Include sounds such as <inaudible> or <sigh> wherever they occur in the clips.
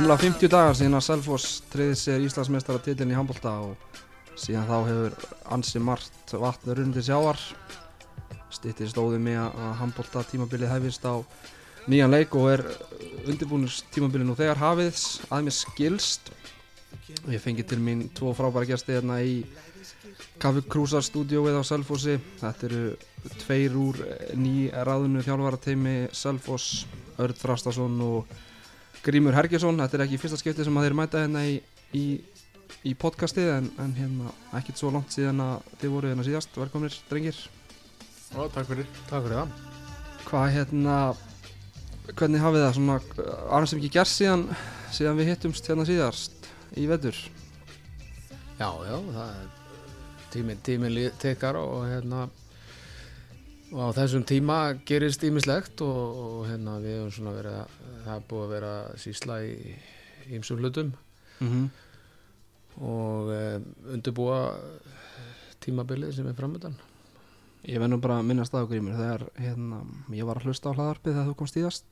rúmlega 50 dagar síðan að Selfoss treyði sér Íslandsmeistara titlinn í handbólta og síðan þá hefur ansi margt vatn rundi sjávar. Stýttir stóði með að handbólta tímabilið hefist á nýjan leik og er undirbúinus tímabilið nú þegar hafiðs að mér skilst. Og ég fengi til mín tvo frábæra gæsti hérna í Kaffi Krúsar stúdióið á Selfossi. Þetta eru tveir úr ný ráðunu þjálfarateimi Selfoss, Örd Þrastason og Grímur Hergesson þetta er ekki fyrsta skipti sem að þeir mæta hérna í, í, í podcastið en, en hérna ekkert svo langt síðan að þið voru hérna síðast, velkomnir drengir. Ó, takk fyrir Takk fyrir það. Hvað hérna hvernig hafið það svona aðeins sem ekki gerst síðan síðan við hittumst hérna síðast í vetur? Já, já, það er tíminn tímin tekar og hérna og á þessum tíma gerist ímislegt og, og hérna við hefum svona verið að það er búið að vera sísla í ímsum hlutum. Mm -hmm. og e, undirbúa tímabilið sem er framöndan Ég verð nú bara að minnast það á Grímur. Þegar hérna, ég var að hlusta á hlaðarpið þegar þú komst íðast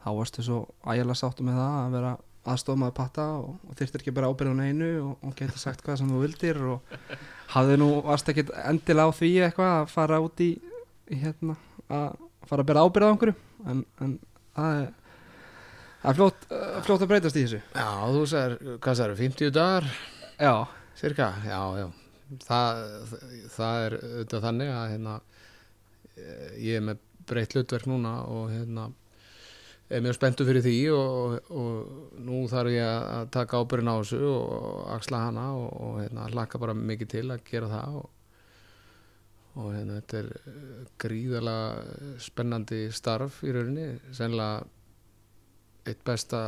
þá varstu svo ægilega sáttu með það að vera aðstofmaði patta og, og þyrftir ekki bara ábyrðun einu og, og getur sagt hvað sem þú vildir og hafði nú, varst ekki endilega á því eitthvað að fara út í hérna, að fara að bera ábyrða á einhverju en, en er það er fljótt, uh, fljótt að breytast í þessu. Já, þú sagðir, hvað sagðir, 50 dagar? Já, cirka, já, já. Það, það er auðvitað þannig að hérna, eh, ég er með breytt hlutverk núna og hérna er mjög spenntu fyrir því og, og nú þarf ég að taka ábyrðin á þessu og axla hana og, og hérna, hlaka bara mikið til að gera það og, og hérna, þetta er eh, gríðalega spennandi starf í rauninni. Sennilega eitt besta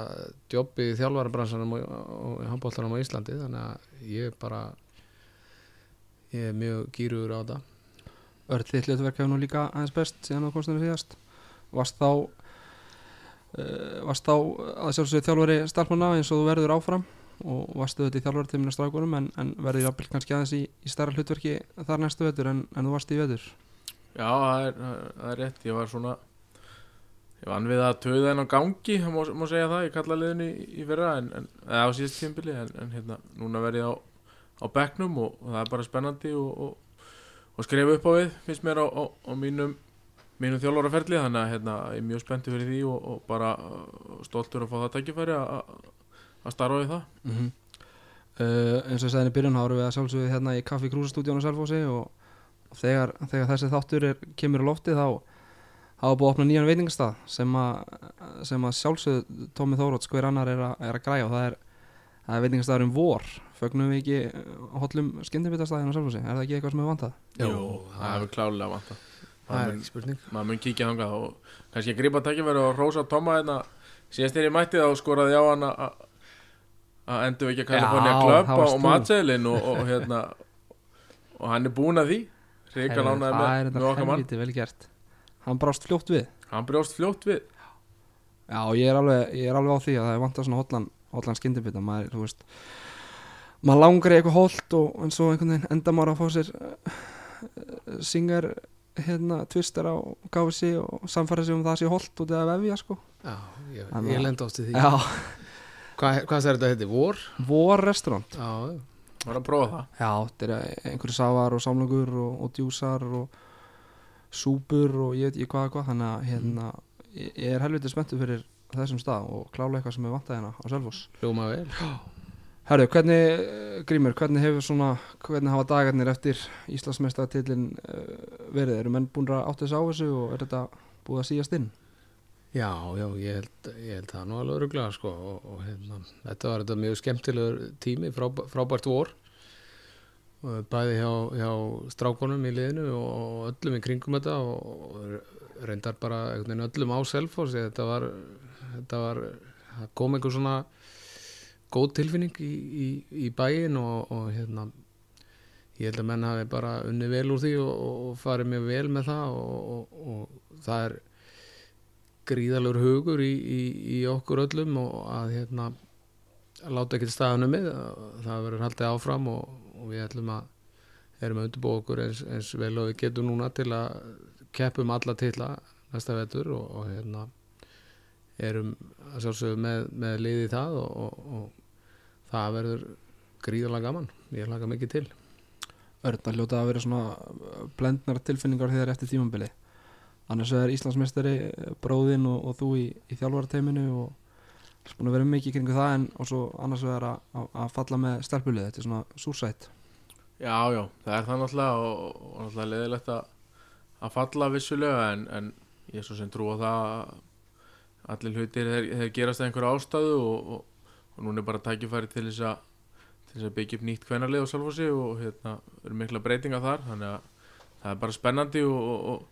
jobb í þjálfarabransanum og, og handbóltanum á Íslandi. Þannig að ég bara ég er mjög gýruður á þetta. Þitt hlutverk hefur nú líka aðeins best síðan komst þenni síðast. Varst þá uh, varst þá að sjálfsögðu þjálfari starfmanna eins og þú verður áfram og varstu þetta í minna strákunum en, en verður jafnvel kannski aðeins í, í starra hlutverki þar næstu vetur en, en þú varst í vetur? Já, það er, það er rétt, ég var svona ég vann við að töða henn á gangi má, má segja það, ég kalla liðinu í, í en, eða á síðast tímbili en, hérna, núna verð ég á, á bekknum og, og það er bara spennandi og, og, og skrifa upp á við finnst mér á, á, á mínum mínum þjálfaraferli þannig að hérna, ég er mjög spenntið fyrir því og, bara uh, stoltur að fá það tækifæri að að starfa við það? Mm -hmm. uh, eins og ég sagði í byrjun þá erum við að sjálfsögðu hérna í Kaffi Krúsastúdíónu Selfossi og, og þegar, þegar þessi þáttur er, kemur á lofti þá hafa búið að opna nýjan veitingastað sem að, sem að sjálfsögðu Tómi Þóróts hver annar er, a, er að græja og það er, það er veitingastaður um vor. Fögnum við ekki hotlum skyndibitastæðinu á Selfossi, er það ekki eitthvað sem við vantað? Jú, það hefur klálega vantað. það er ekki spurning. maður mun kíkja þangað og kannski grípa takkifæri og rosa Tóma hérna. Síðast er ég mætti þá skoraði á hann að endur ekki að California Club á matseilin og, og hérna og hann er búin að því. Ríkal ánaði með, með okkar mann. Það er vel gert. Hann brást fljótt við. Hann brást fljótt við. Já, ég er alveg, ég er alveg á því að það er vantað svona hotlan, hotlan skyndibita. Maður, þú veist maður langar í eitthvað holt og eins og einhvern veginn enda maður að fá sér uh, syngar hérna tvistar á gáfisi og samfæra sig um það sé holt út eða vefja sko. Já, ég, ég að- lenda ást í því. Já, Hva, Hvað er þetta heiti? Vor? vor restaurant Já, já. var að prófa það Já, þetta er einhverju sávar og samlokur og, og djúsar og súpur og ég veit ekki hvað og hvað þannig að hérna, ég, ég er helviti spenntur fyrir þessum stað og klálega eitthvað sem er vantað hérna á Selfoss hljóma vel Herru, hvernig, eh, Grímur, hvernig hefur svona, hvernig hafa dagarnir eftir Íslandsmeistartillin uh, verið? Eru menn búin að átta þess á þessu og er þetta búið að síast inn? Já, já, ég held, ég held það nú alveg öruglega sko og, og hérna, þetta var þetta mjög skemmtilegur tími, frá, frábært vor. Bæði hjá, hjá strákonum í liðinu og öllum í kringum þetta og, reyndar bara öllum á Selfoss þetta var, þetta var kom einhver svona góð tilfinning í, í, í bæin og, og hérna ég held að menn hafi bara unni vel úr því og, og, farið mjög vel með það og það er gríðalur hugur í, í, í okkur öllum og að hérna að láta ekkert staðanum með það verður haldið áfram og, og við ætlum að erum að undirbúa okkur eins, eins vel og við getum núna til að keppum alla titla næsta vetur og, og hérna erum að sjálfsögðu með, með liði það og, og, það verður gríðarlega gaman. Ég hlaka mikið til. Örn að hljóta að vera svona blendnar tilfinningar þegar eftir tímambili annars er Íslandsmeistari uh, bróðinn og, og þú í, í þjálfarateiminu og búin að vera mikið kringu það en og svo annars vegar að, að, að falla með stelpulið, þetta er svona súrsætt. Já, já, það er það náttúrulega og, og náttúrulega leðilegt að, að falla vissulega en, en ég er svo sem trú á það að allir hlutir þeir, gerast að einhverju ástæðu og, og, og núna er bara tækifæri til þess að til þess að byggja upp nýtt kvennarlið á Salfossi og hérna eru mikla breytinga þar þannig að það er bara spennandi og,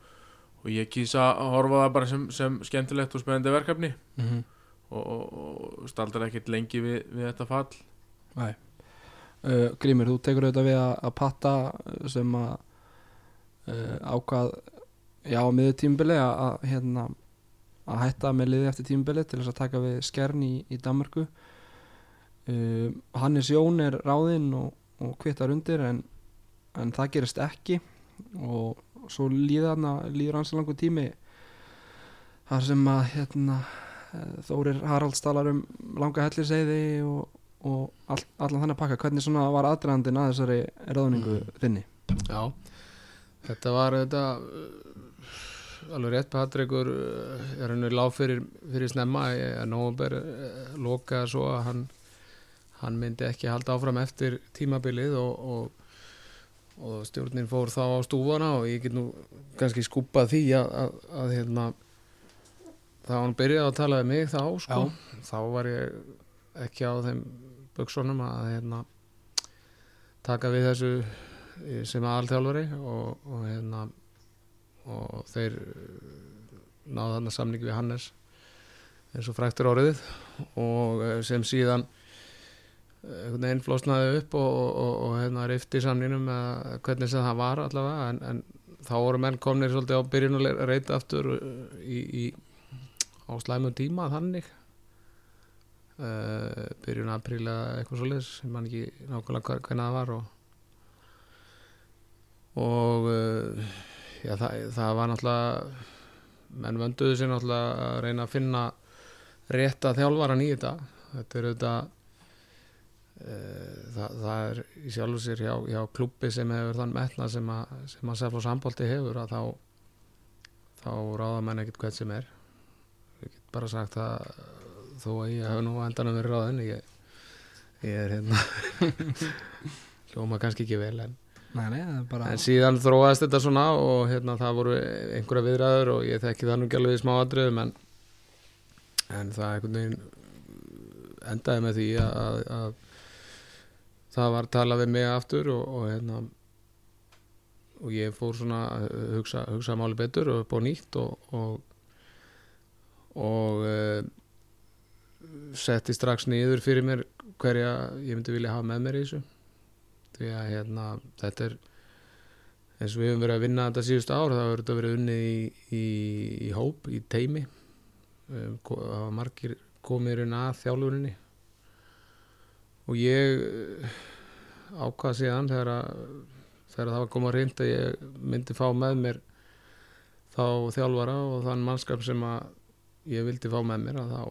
og, og ég kýsa að horfa það bara sem, sem skemmtilegt og spennandi verkefni. Mm -hmm. og staldar ekkert lengi við, við þetta fall. Nei. Uh, Grímur, þú tekur auðvitað við að, að patta sem að uh, ákvað já, miður tímubili að, að hérna að hætta með liði eftir tímubili til þess að taka við skern í, í Danmarku uh, Hannes Jón er ráðinn og, og kvittar undir en, en það gerist ekki. Og svo líða hana, líður hans langu tími þar sem að hérna, eh, Þórir Haralds talar um langa helliseiði og, og all, allan þannig að pakka. Hvernig svona var aðdraðandinn að þessari ráðningu þinni? Já, þetta var þetta uh, alveg rétt Patrekur uh, er henni lág fyrir, fyrir snemma nógumber uh, lokaði svo að hann, hann myndi ekki halda áfram eftir tímabilið og, og, og stjórnin fór þá á stúfana og ég get nú kannski skúpað því að, að, að hérna þá hann byrjaði að tala um mig þá sko, þá var ég ekki á þeim buksunum að hérna taka við þessu sem aðalþjálfari og, og hérna og þeir náðu þarna samningi við Hannes eins og fræktur áriðið og eh, sem síðan einhvern veginn flosnaði upp og, og, og hérna rifti samninum með hvernig sem það var allavega en, en þá voru menn komnir svolítið á byrjunuleg reyta aftur í, í á slæmum tíma þannig. Uh, byrjun apríl eða eitthvað svolítið sem mann ekki nákvæmlega hvernig það var og og uh, já, það, það var náttúrulega menn vönduðu sér náttúrulega að reyna að finna rétta þjálfaran í þetta. Þetta er auðvitað uh, það, það er í sjálfu sér hjá, hjá klubbi sem hefur þann metna sem að, sem að Sefl og Sambólti hefur að þá þá ráða menn ekkert hvert sem er. Ég get bara sagt að þó að ég hef nú endan að vera ráðin ég, ég er hérna <laughs> hljóma kannski ekki vel en Nei, nei, bara En síðan þróaðist þetta svona og hérna það voru einhverja viðræður og ég þekki það nú ekki alveg í smá atriðum en, en það einhvern veginn endaði með því að, að, að það var talað við mig aftur og, og hérna og ég fór svona að hugsa, hugsa máli betur og upp á nýtt og og, og uh, setti strax niður fyrir mér hverja ég myndi vilja hafa með mér í þessu. Því að hérna, þetta er eins og við höfum verið að vinna þetta síðustu ár þá hefur þetta verið unnið í, í, í hóp, í teimi það var margir komið raun að þjálfurinni og ég ákvað síðan þegar, að, þegar það var komað reynd að ég myndi fá með mér þá þjálfara og þann mannskap sem að ég vildi fá með mér þá,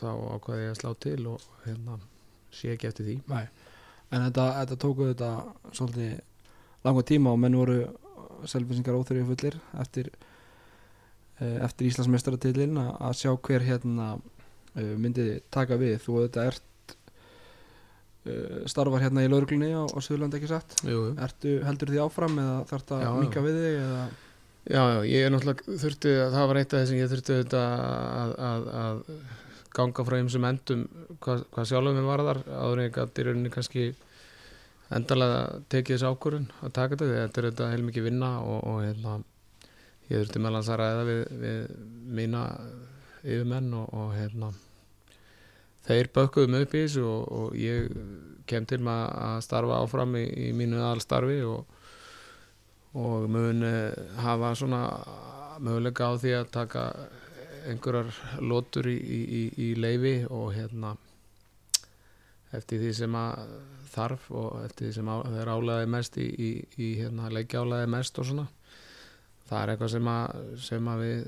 þá ákvaði ég að slá til og hérna sé ekki eftir því Nei. En þetta, þetta tóku þetta svolítið langa tíma og menn voru selvisingar óþurrið fullir eftir, eh, eftir Íslandsmeistaratillin að sjá hver hérna eh, myndi taka við. Þú þetta ert eh, starfar hérna í lauruglunni á, á Suðurland ekki satt. Jú, jú. Ertu heldur því áfram eða þarf að já. mika við þig eða Já, já, ég er náttúrulega þurfti, það var eitt af þessum ég þurfti að, að, að ganga frá ymsum endum hvað, hvað sjálfum við varðar áður en ég gæti í rauninni kannski endalega tekið þessu ákvörun að taka þetta, því þetta er þetta heilmikið vinna og, og hérna, ég þurfti meðlans að ræða við, við mína yfirmenn og, og hérna þeir bökkuðu mig upp í þessu og, og ég kem til með að starfa áfram í, í mínu aðalstarfi og og mun eh, hafa svona möguleika á því að taka einhverjar lótur í, í, í, leifi og hérna eftir því sem að þarf og eftir því sem á, þeir álæði mest í, hérna, leikja álæði mest og svona. Það er eitthvað sem að, sem að við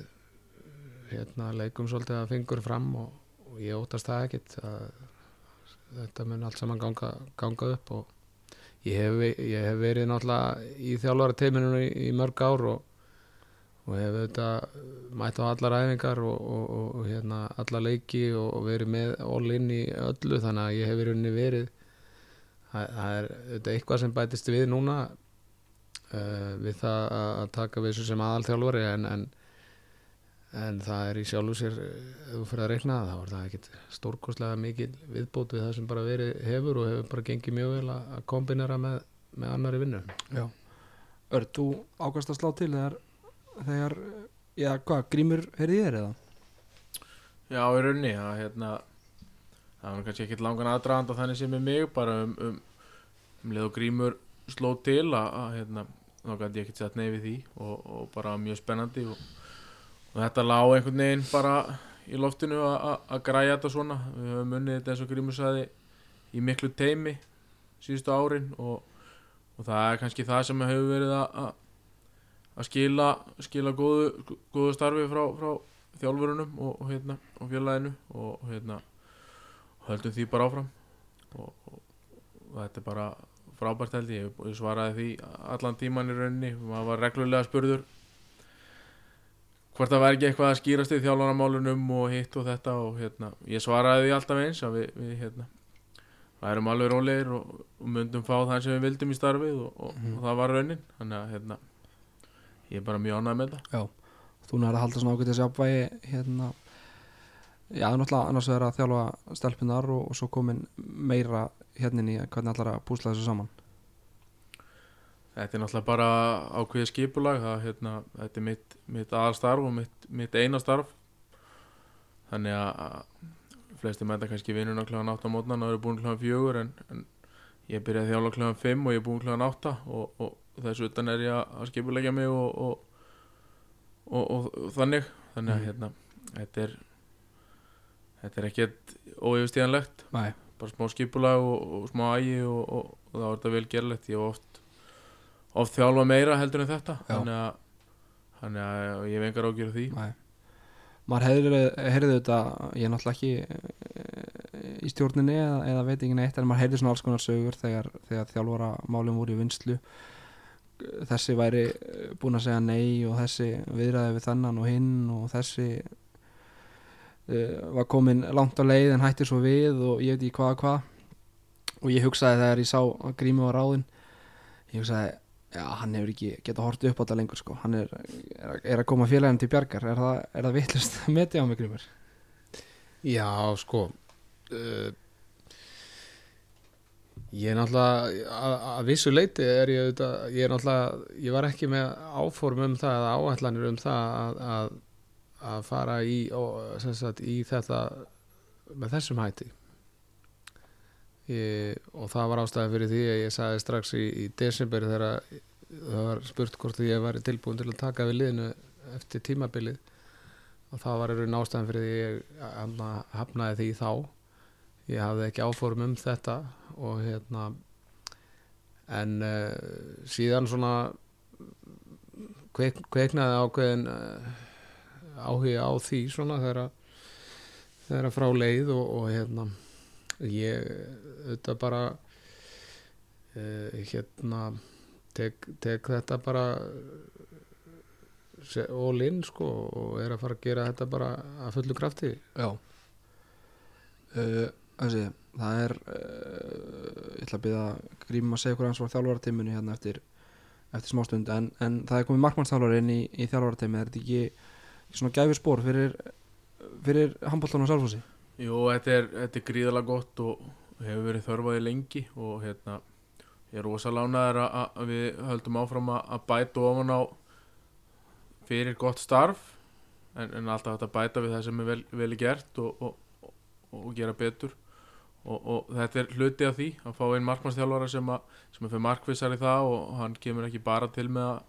hérna, leikum svolítið að fingur fram og, og ég óttast það ekkit að þetta mun allt saman ganga, ganga upp og ég hef, ég hef verið náttúrulega í þjálfara teiminu í, í mörg ár og, og hef þetta mætt á allar æfingar og, og, og, hérna, alla leiki og, verið með all in í öllu þannig að ég hef verið verið það, er þetta eitthvað sem bætist við núna uh, við það að taka við sem aðalþjálfari en, en, en það er í sjálfu sér eh, ef þú fyrir að reikna það, þá er það ekkit stórkostlega mikil viðbót við það sem bara verið hefur og hefur bara gengið mjög vel að að kombinera með, með annari vinnu Já Örn, þú ákast að slá til þegar þegar, já, hvað, grímur heyrði þér eða? Já, í rauninni að hérna það var kannski ekkert langan aðdragand þannig sem er mig bara um, um, um leið og grímur sló til að, að hérna, þá gæti ég ekkert sett nei við því og, og bara mjög spennandi og, og þetta lá einhvern veginn bara í loftinu að- græja þetta svona. Við höfum unnið þetta eins og grímur saði í miklu teimi síðustu árin og, og það er kannski það sem hefur verið að, að skila, skila góðu, góðu starfi frá, frá þjálfurunum og, og, hérna, og félaginu og, hérna höldum því bara áfram. Og þetta er bara frábært held ég, ég svaraði því allan tíman í rauninni, maður var reglulega spurður hvort það væri ekki eitthvað að skýrast í þjálfaramálunum og hitt og þetta og hérna, ég svaraði því alltaf eins að við, við hérna værum alveg rólegir og, og myndum fá það sem við vildum í starfið og, og, Mhm. og það var raunin þannig að hérna ég er bara mjög ánægð með þetta Þú nærði að halda svona ágætis jafnvægi hérna Já, náttúrulega annars vegar að þjálfa stelpunar og, og svo komin meira hérna í hvernig allar að púsla þessu saman Þetta er náttúrulega bara ákveðið skipulag það, hérna, þetta er mitt, mitt aðalstarf og mitt, mitt eina starf þannig að flesti mæta kannski vinnuna kl. 8 á mótnan og eru búin kl. 4 en, en ég byrjaði þjála kl. 5 og ég er búin kl. 8 og, og þessu utan er ég að skipulegja mig og, og, og, og, þannig þannig að Mhm. hérna, þetta er þetta er ekkert óyfirstíðanlegt Nei, bara smá skipulag og, og smá ægi og, það var þetta vel gerlegt ég hef oft, oft þjálfa meira heldur en þetta. Þannig að, ég hef engar ágjörð því. Nei. Maður heyrði, heyrði þetta, ég er náttúrulega ekki eh, í stjórninni eða, eða veit ekki neitt en maður heyrði svona alls konar sögur þegar, þegar þjálfara málum voru í vinslu þessi væri eh, búinn að segja nei og þessi viðræði við þennan og hinn og þessi uh, var komin langt á leið en hættir svo við og ég veit ekki hvað og hvað. Og ég hugsaði þegar ég sá að grími var ráðinn ég hugsaði já, hann hefur ekki getað hortið upp á þetta lengur sko. hann er, er, er að koma félagin til bjargar. Er það, það vitlust að metja á mig grímur? Já, sko uh, Ég er náttúrulega að, að vissu leiti er ég auðvitað, ég er náttúrulega ég var ekki með áform um það eða áætlanir um það að, að, að fara í, sem sagt, í þetta með þessum hætti ég, og það var ástæði fyrir því að ég sagði strax í, í desember þegar það var spurt hvort ég væri tilbúin til að taka við liðinu eftir tímabilið. Og það var eru nástæðan fyrir því ég hafna, hafnaði því þá. Ég hafði ekki áform um þetta og hérna en uh, síðan svona kveik, kveiknaði ákveðin uh, áhuga á því svona þegar þegar frá leið og, og hérna ég auðvitað bara uh, hérna tek, tek þetta bara se- all in sko og er að fara að gera þetta bara að fullu krafti. Já. Uh, þessi, það er uh, ég ætla að byrja grímum að segja hvernig hans var þjálfaratimmunni hérna eftir, eftir smástund en, en það er komið markmannsþjálfari inn í, í þjálfaratimmi er þetta ekki, ekki svona gæfur spór fyrir, fyrir handbóltan og sálfósi Jú, þetta er, er gríðalega gott og hefur verið þörfaði lengi og hérna ég er rosalánaður að, við höldum áfram að, bæta ofan á fyrir gott starf en, en alltaf þetta bæta við það sem er vel, vel gert og, og, og, og gera betur. Og, þetta er hluti af því að fá einn markmannstjálfara sem, sem er fyrir markvissar í það og hann kemur ekki bara til með að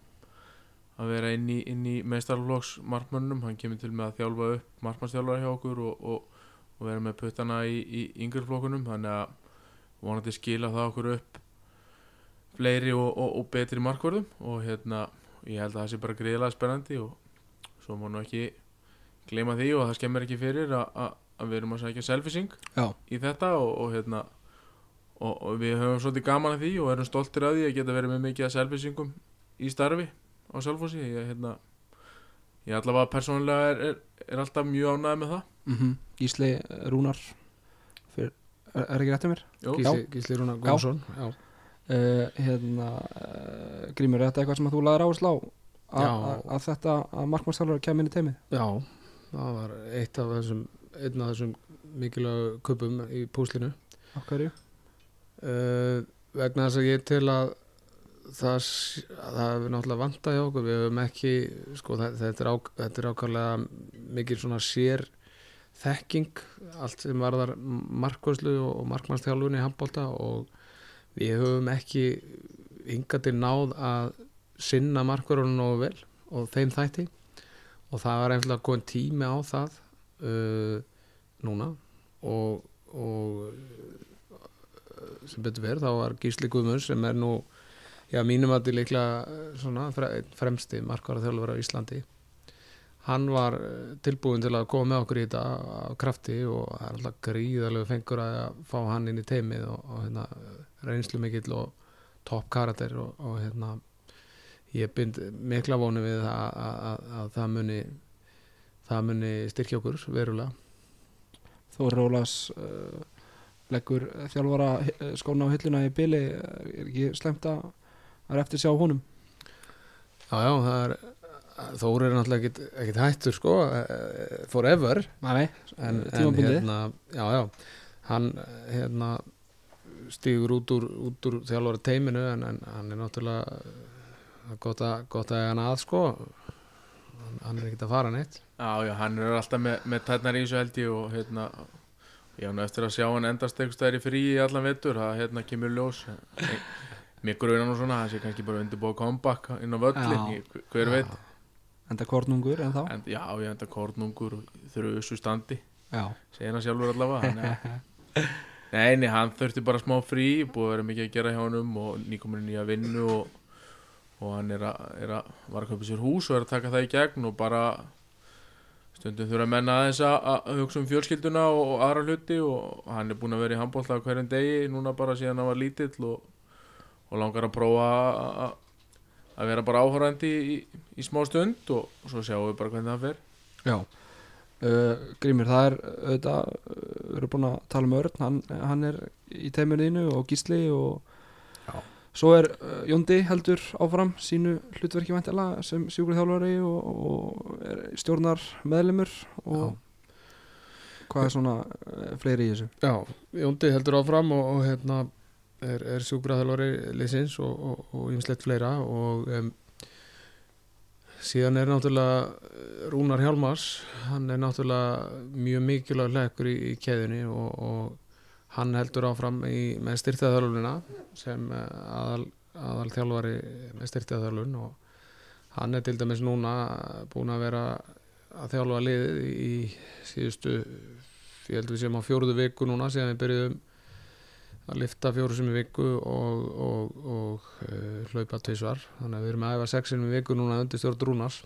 að vera inn í, í meistarflokks markmönnum, hann kemur til með að þjálfa upp markmannstjálfara hjá okkur og, og, vera með puttana í, í yngri flokkunum þannig að vonandi skila það okkur upp fleiri og, og, og betri markvörðum og hérna ég held að það sé bara greiðlega spennandi og svo má nú ekki gleyma því og það skemmir ekki fyrir að, við erum að sækja selfising í þetta og, og hérna og, við höfum svolítið gaman að því og erum stoltir að því að geta verið með mikið að selfisingum í starfi á Selfossi. Ég, hérna, ég allavega persónulega er, er, er alltaf mjög ánægð með það. Mm Gísli Rúnar Fyr, er, er ekki réttið mér? Gísli, Gísli Rúna Gónsson já. Uh, hérna uh, Grímur, er þetta eitthvað sem þú laður áherslu á að, þetta að markmannstjálfur kemur inn í teimið? já, það var eitt af þessum einn af þessum mikilvægu kupum í púslinu hverju? uh, vegna þess að ég til að það, það hefur náttúrulega vantað hjá okkur við hefum ekki sko, þetta, er þetta er ákvæmlega mikil svona sér þekking allt sem varðar markværslu og, markmannstjálfunni í handbólta og við höfum ekki hingað til náð að sinna markvörunum nógu vel og þeim þætti. Og það var einfallega komin tími á það uh, núna. Og, og uh, sem betur verð þá var Gísli Guðmunds sem er nú já, mínum að þetta líklega uh, svona fremsti markvara þjálfur á Íslandi hann var uh, tilbúin til að koma með okkur í þetta af krafti og það er alltaf gríðarlegu fengur að fá hann inn í teimið og, og hérna, reynslu mikill og topp karakter og, og hérna ég bind mikla vonu við að, að, að, að það muni það muni styrkja okkur verulega. Þóri Rólas uh, leggur þjálfara uh, skóna á hilluna í byli er ekki slemt að er eftir sjá honum? Já, já, það er Þóri er náttúrulega ekkit, ekkit hættur sko eh, forever. Nei, en, en hérna, já, já hann hérna stígur út úr, úr þjálfara teiminu en, en hann er náttúrulega eh, gott að, gott að hann að sko. Hann, hann er ekkit að fara neitt. Já, já, hann er alltaf með, með tætnar í þessu held ég og hérna ég hann eftir að sjá hann endast einhvers staðar í frí í allan vetur, það hérna kemur ljós. Mér grunar nú svona það sé kannski bara undirbúið comeback inn á völlin, Já. hver veit enda kornungur en þá en, já, ég enda kornungur þrjusu standi, hann sjálfur allavega hann er- <laughs> nei, nei, hann þurfti bara smá frí, búið að vera mikið að gera hjá honum og nýkomurinn í að vinnu og, og hann er að, er að var að kaupa sér hús og er að taka það í gegn og bara stundum þurfa að menna aðeins að, hugsa um fjölskylduna og, og aðra hluti og hann er búin að vera í handbólta á hverjum degi núna bara síðan hann var lítill og, og langar að prófa að- að vera bara áhorandi í, í, í smá stund og svo sjáum við bara hvernig það fer. Já. Uh, Grímur, það er auðvitað uh, við erum búin að tala um Örn hann, hann er í teiminu og Gísli og Já. svo er uh, Jóndi heldur áfram sínu hlutverki væntilega sem sjúkrið þjálfari og, og er stjórnar meðlimur og hvað er svona uh, fleiri í þessu? Já, Jóndi heldur áfram og, og hérna er, er sjúkraþjálfari liðsins og, ymslegt fleira og um, síðan er náttúrulega eh, Rúnar Hjálmars hann er náttúrulega mjög mikilvæg hlekkur í, í keðunni og, og hann heldur áfram í, með styrtaðarþjálfunina sem eh, aðal, aðal þjálfari með styrtaðarþjálfun og hann er til dæmis núna búin að vera að þjálfa liðið í síðustu ég held við séum á fjóruðu viku núna síðan við byrjuðum að lifta fjóru sem í viku og, og, og uh, hlaupa tvisvar. Þannig að við erum að æfa sexinum í viku núna undir stjórn Rúnars.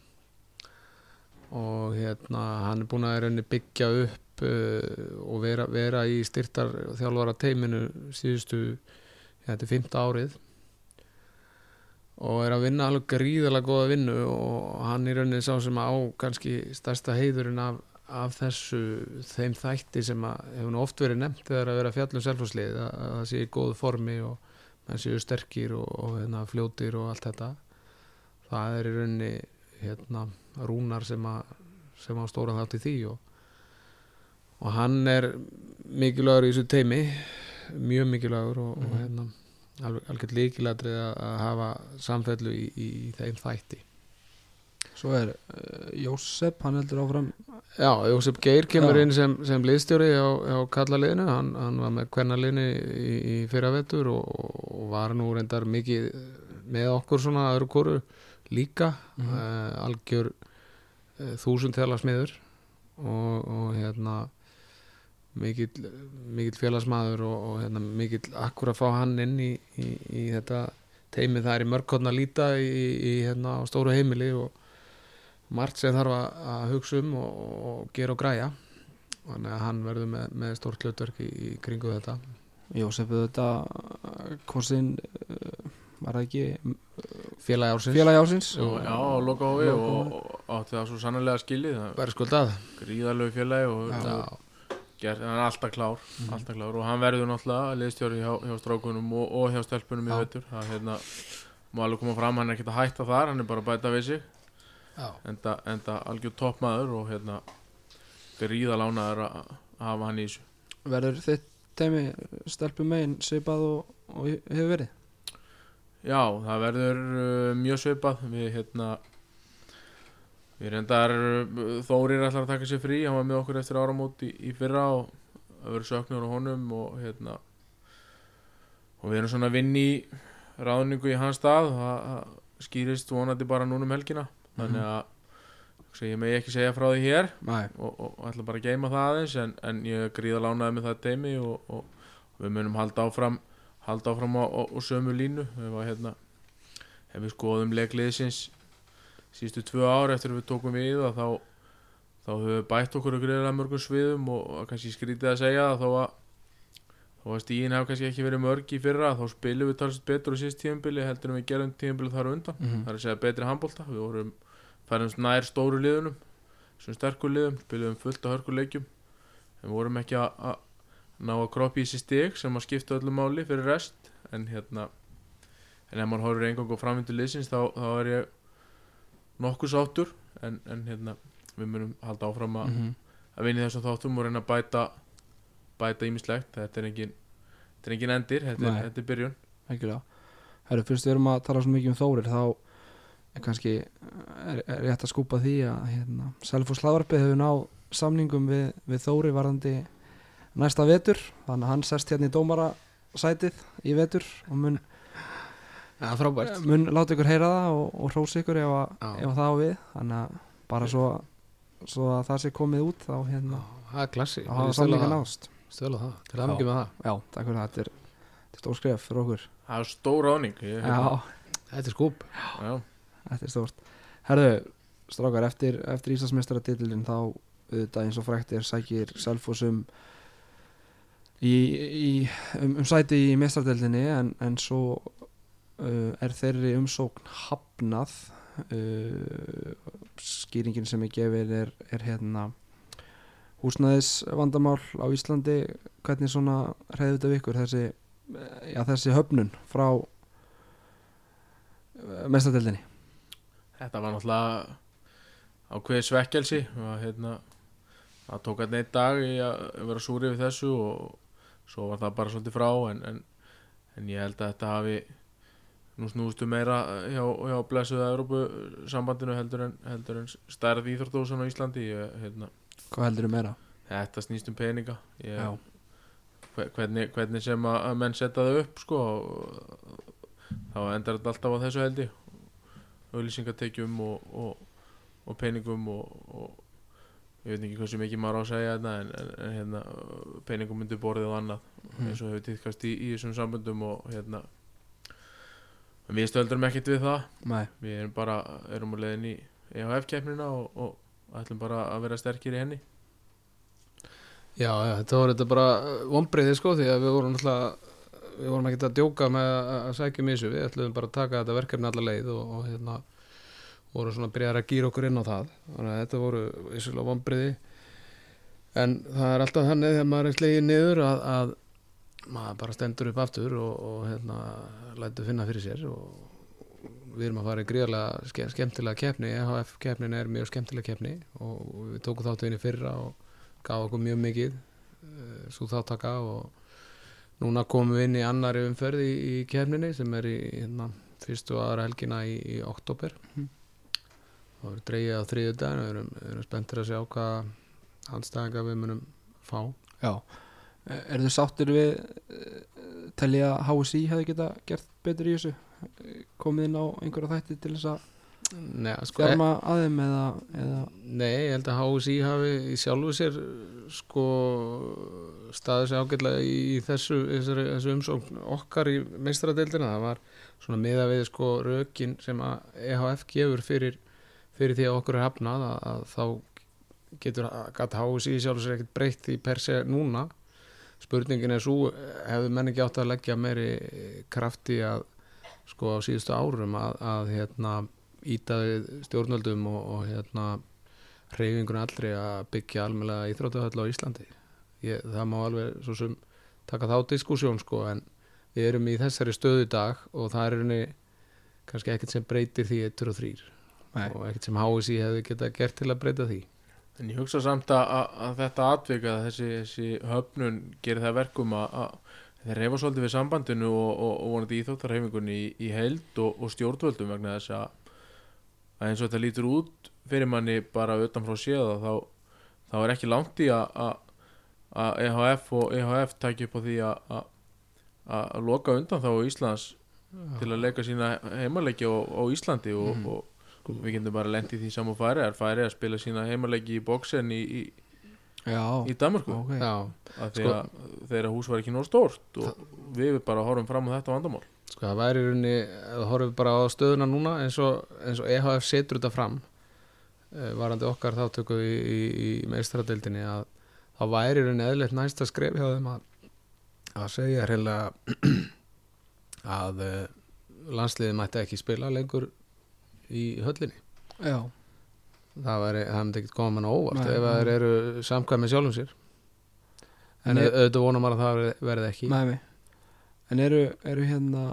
Og hérna hann er búin að byggja upp uh, og vera, vera í styrtar þjálfara teiminu síðustu þetta er fymta árið. Og er að vinna alveg gríðalega góða vinnu og hann í rauninni sá sem á kannski stærsta heiðurinn af, af þessu þeim þætti sem að hefur nú oft verið nefnt þegar að vera fjallum selfhúslið að, að það sé í góðu formi og það séu sterkir og, og hérna, fljótir og allt þetta það er í rauninni hérna, rúnar sem, að, sem á stóra þátt í því og, og hann er mikilvægur í þessu teimi mjög mikilvægur og, og Mhm. hérna, alveg, alveg líkilætrið að, að hafa samfellu í, í þeim þætti Svo er uh, Jósef, hann heldur áfram Já, Jósef Geir kemur Já. inn sem, sem liðstjóri á, á kallaliðinu, hann, hann var með kvennaliðinu í, í fyrravetur og, og var nú reyndar mikið með okkur svona öðru koru líka, Mhm. uh, algjör uh, þúsund smiður og, og hérna mikill, mikill félagsmaður og, og hérna, mikill akkur að fá hann inn í, í, í þetta teimi það er í mörgkotna líta í, í hérna á stóru heimili og margt sem þarf að, hugsa um og, og gera og græja þannig að hann verður með, með stórt hlutverk í, í kringu þetta Jósef þetta kosin uh, var það ekki félagi ársins félagi ásins Jú. Já, á loka hófi og, Lokahófi. og átti það svo sannlega skilið gríðalög félagi og ger, hann er alltaf klár, Mhm. alltaf klár og hann verður náttúrulega liðstjóri hjá, hjá strákunum og, og hjá stelpunum í Já. veitur það hérna, má alveg koma fram, hann er ekkert að hætta þar hann er bara að bæta við sig. Enda, enda algjör toppmaður og hérna gríðalánaður að að hafa hann í þessu. Verður þitt teimi stelpum megin svipað og, og hefur verið? Já, það verður uh, mjög svipað. Við hérna við reyndar uh, Þórir ætlar að taka sér frí, hann var með okkur eftir áramót í, í fyrra og það verður söknur á honum og hérna og við erum svona að vinna í ráðningu í hans stað. Það skýrist vonandi bara núna um helgina þannig að mm. ég megi ekki segja frá því hér og, og, og ætla bara að geima það aðeins en, en ég gríða lánaði með það teimi og, og, við munum halda áfram halda áfram á sömu línu við var hérna ef við skoðum leikliðsins sístu tvö ár eftir að við tókum við og þá þá höfum við bætt okkur að greiða mörgum sviðum og, og kannski skrítið að segja það þó að að stíðin hafa kannski ekki verið mörg í fyrra þá spilum við talsett betur á síðust tíðanbili heldur en við gerum tíðanbili þar undan Mhm. það er að segja betri handbólta við vorum færumst nær stóru liðunum sem sterkur liðum, spilum fullt á hörkuleikjum en vorum ekki að að ná að kroppi í sér stig sem að skipta öllu máli fyrir rest. En hérna en ef maður horfir eingang og framvindu liðsins þá, þá er ég nokkuð sáttur. En, en hérna við munum halda áfram að, Mhm. að vinna í þessum þáttum og reyna að bæta bæta ímislegt, þetta er engin þetta er engin endir, þetta er, þetta er byrjun. Ægjulega Herru, fyrst við erum að tala svo mikið um Þórir þá kannski er, er rétt að skúpa því að hérna, Selfoss Hlaðvarpið hefur náð samningum við, við Þóri varðandi næsta vetur. Þannig að hann sest hérna í dómarasætið í vetur og mun, Já, frábært. mun láta ykkur heyra það og, og hrósa ykkur ef, að, Já. ef að það á við. Þannig að bara svo, svo að það sé komið út þá hérna Það er klassi þá hafa samninga náðst. Stöla það, til það mikið með það. Já, takk fyrir það, þetta er, þetta er stór skref fyrir okkur. Það er stór áning ég, hérna, Já, Þetta er skúp. Já, Þetta er stórt. Herðu, strákar, eftir, eftir Íslandsmeistara titilin þá auðvitað eins og fræktir sækir Selfoss um í, í, um, um sæti í meistaradeildinni en, en svo uh, er þeirri umsókn hafnað. Uh, skýringin sem er gefið er, er hérna húsnæðis vandamál á Íslandi hvernig svona reyði þetta við ykkur þessi, já, þessi höfnun frá meistaradeildinni Þetta var náttúrulega ákveðið svekkelsi og hérna það tók að neitt dag í að vera súri við þessu og svo var það bara svolítið frá en, en, en ég held að þetta hafi nú snústu meira hjá, hjá blessuða Európu sambandinu heldur en, heldur en stærð íþróttósan á Íslandi. Ég, hérna, Hvað heldur meira? þetta snýst um peninga. Ég, hvernig, hvernig sem að menn setja það upp sko, þá endar þetta alltaf á þessu held ég auðlýsingatekjum og, og, og peningum og, og ég veit ekki hversu mikið maður á að segja þetta en, en, en hérna, peningum myndir borðið og annað Mm. eins og hefur týðkast í, í þessum samböndum og hérna en við stöldrum ekkert við það. Nei, við erum bara, erum á leiðin í EHF keppnina og, og ætlum bara að vera sterkir í henni. Já, já, þetta var þetta bara vonbreiði sko því að við vorum náttúrulega við vorum ekkert að djóka með að sækja um þessu. Við ætlum bara að taka þetta verkefni alla leið og, og hérna vorum svona að byrja að gýra okkur inn á það. Þannig að þetta voru vissulega vonbreiði en það er alltaf þannig þegar maður er slegið niður að, að maður bara stendur upp aftur og, og hérna lætur finna fyrir sér og við erum að fara í gríðarlega ske, skemmtilega keppni. EHF keppnin er mjög skemmtilega keppni og við tókum þáttu inn í fyrra og gaf okkur mjög mikið uh, svo þáttaka og núna komum við inn í annari umferð í, í kefninni sem er í hérna, fyrstu aðra helgina í, í oktober og við erum dreigið á þriðju dag við erum, erum spenntir að sjá hvað handstæðinga við munum fá. Já. Er þið sáttir við uh, telja HSI hefði geta gert betur í þessu? Komið inn á einhverja þætti til þess að Nei, sko, skjárma að þeim eða, eða? Nei, ég held að HSI hafi í sjálfu sér sko staðið sér ágætlega í, í þessu, þessu, þessu umsókn okkar í meistaradeildina. Það var svona miða við sko rökin sem að EHF gefur fyrir, fyrir því að okkur er hafnað að, að þá getur gæt háis í sjálf sér ekkert breytt því per se núna. Spurningin er svo hefur menn ekki átt að leggja meiri krafti að sko á síðustu árum að, að hérna ítaði stjórnöldum og, og hérna hreyfingun allri að byggja almennlega íþróttahöll á Íslandi. Ég, það má alveg svo sem taka þá diskussjón sko en við erum í þessari stöðu dag og það er henni kannski ekkert sem breytir því 1 og 3 Nei. og ekkert sem HSI hefði geta gert til að breyta því. En ég hugsa samt að, að, að þetta atvika, þessi, þessi höfnun gerir það verkum að, að þeir reyfa svolítið við sambandinu og, og, og vonandi íþóttarhefingunni í, í heild og, og stjórnvöldum vegna þess að, að eins og þetta lítur út fyrir manni bara utan frá séða þá, þá er ekki langt í að að- að EHF og EHF taki upp á því að að- að loka undan þá Íslands til að leika sína heimalegi á, á Íslandi og, Mhm. og við getum bara lent í því saman færi er færi að spila sína heimalegi í bóksen í, í, Já, í Danmarku ok. Já, að því Sko- að þeirra hús var ekki nóg stórt og við bara horfum fram á þetta vandamál sko það væri í rauninni þú horfum bara á stöðuna núna eins og, eins og EHF setur þetta fram uh, varandi okkar þáttöku í, í, í meistradeildinni að þá væri í rauninni eðlert næsta skref hjá þeim að, að segja hreinlega <clears throat> að uh, landsliðið mætti ekki spila lengur í höllinni. Já, það væri, það myndi ekkert koma mann óvart Nei, ef nei. það eru samkvæmið sjálfum sér. En auðvitað vonum að það verði- ekki. Með mig En eru, eru hérna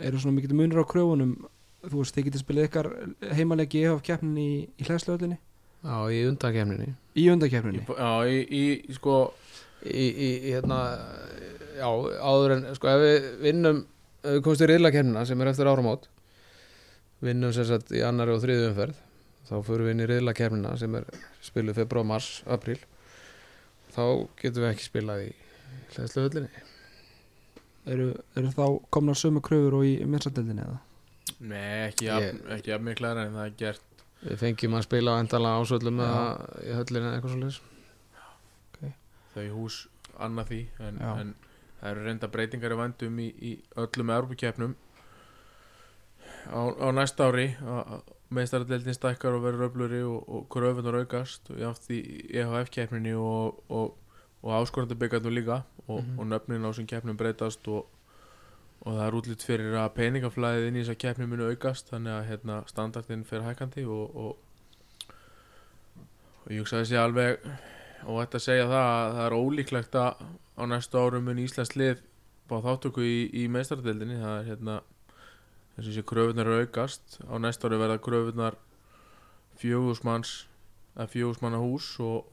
eru svona mikið munur á kröfunum? Þú veist, þið getið spilað ykkar heimalegi EHF keppnin í, í hlæðslöðlinni Já, í undakefninni í undakeppninni Já, í, í, sko í, í, hérna já, áður en, sko, ef við vinnum ef við komumst í riðlakernina sem er eftir áramót vinnum sem sagt í annari og þriðu umferð þá förum við inn í riðlakernina sem er spiluð februar, mars, april þá getum við ekki spilað í hlæðslu höllinni eru, eru þá komnar sömu kröfur og í minnsadeldinni eða? Nei, ekki jafn, ekki jafn miklar en það er gert. Við fengjum að spila á endala ásöldum Já. eða í höllinni eða eitthvað svo þau hús annað því en, en það eru reynda breytingar í vandum í, í öllum Evropakeppnum á, á næsta ári meðstaradeldin stækkar og verður öfluri og, og kröfunar aukast. Og jáft í EHF keppninni og, og, og áskorandabyggarnir líka og, Mhm. og nöfnin á sem keppnum breytast og, og það er útlýtt fyrir að peningaflæðið inn í þessa keppni muni aukast þannig að hérna, standardin fyrir hækandi og, og, og ég hugsa þessi alveg og þetta segja það að það er ólíklegt að á næstu árum mun Íslands lið bá þáttöku í, í meistaradeildinni það er hérna þess að þessi kröfunar aukast á næstu ári verða kröfunar fjögusmanns eða fjögusmanna hús og,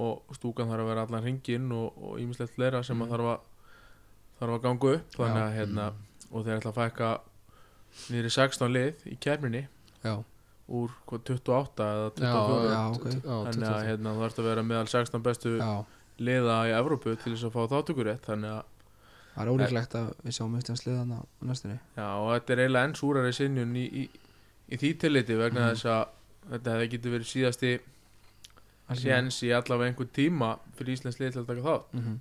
og, stúkan þarf að vera allan hringin og ímislegt fleira sem að þarf að þarf að ganga upp. Þannig að hérna og þeir ætla að fækka í 16 lið í kemrinni Já, úr hvað, 28 eða 24 já, ok. þannig að hérna, þú ert að vera meðal 16 bestu liða í Evrópu til þess að fá þáttökurétt þannig að Það er ólíklegt að við sjáum Íslands liðan á næstunni. Já, og þetta er eiginlega enn súrari sinjun í, í, í því tilliti vegna Mhm. þess að þetta hefði getið verið síðasti séns í allavega einhvern tíma fyrir Íslands lið til að taka þátt. Mm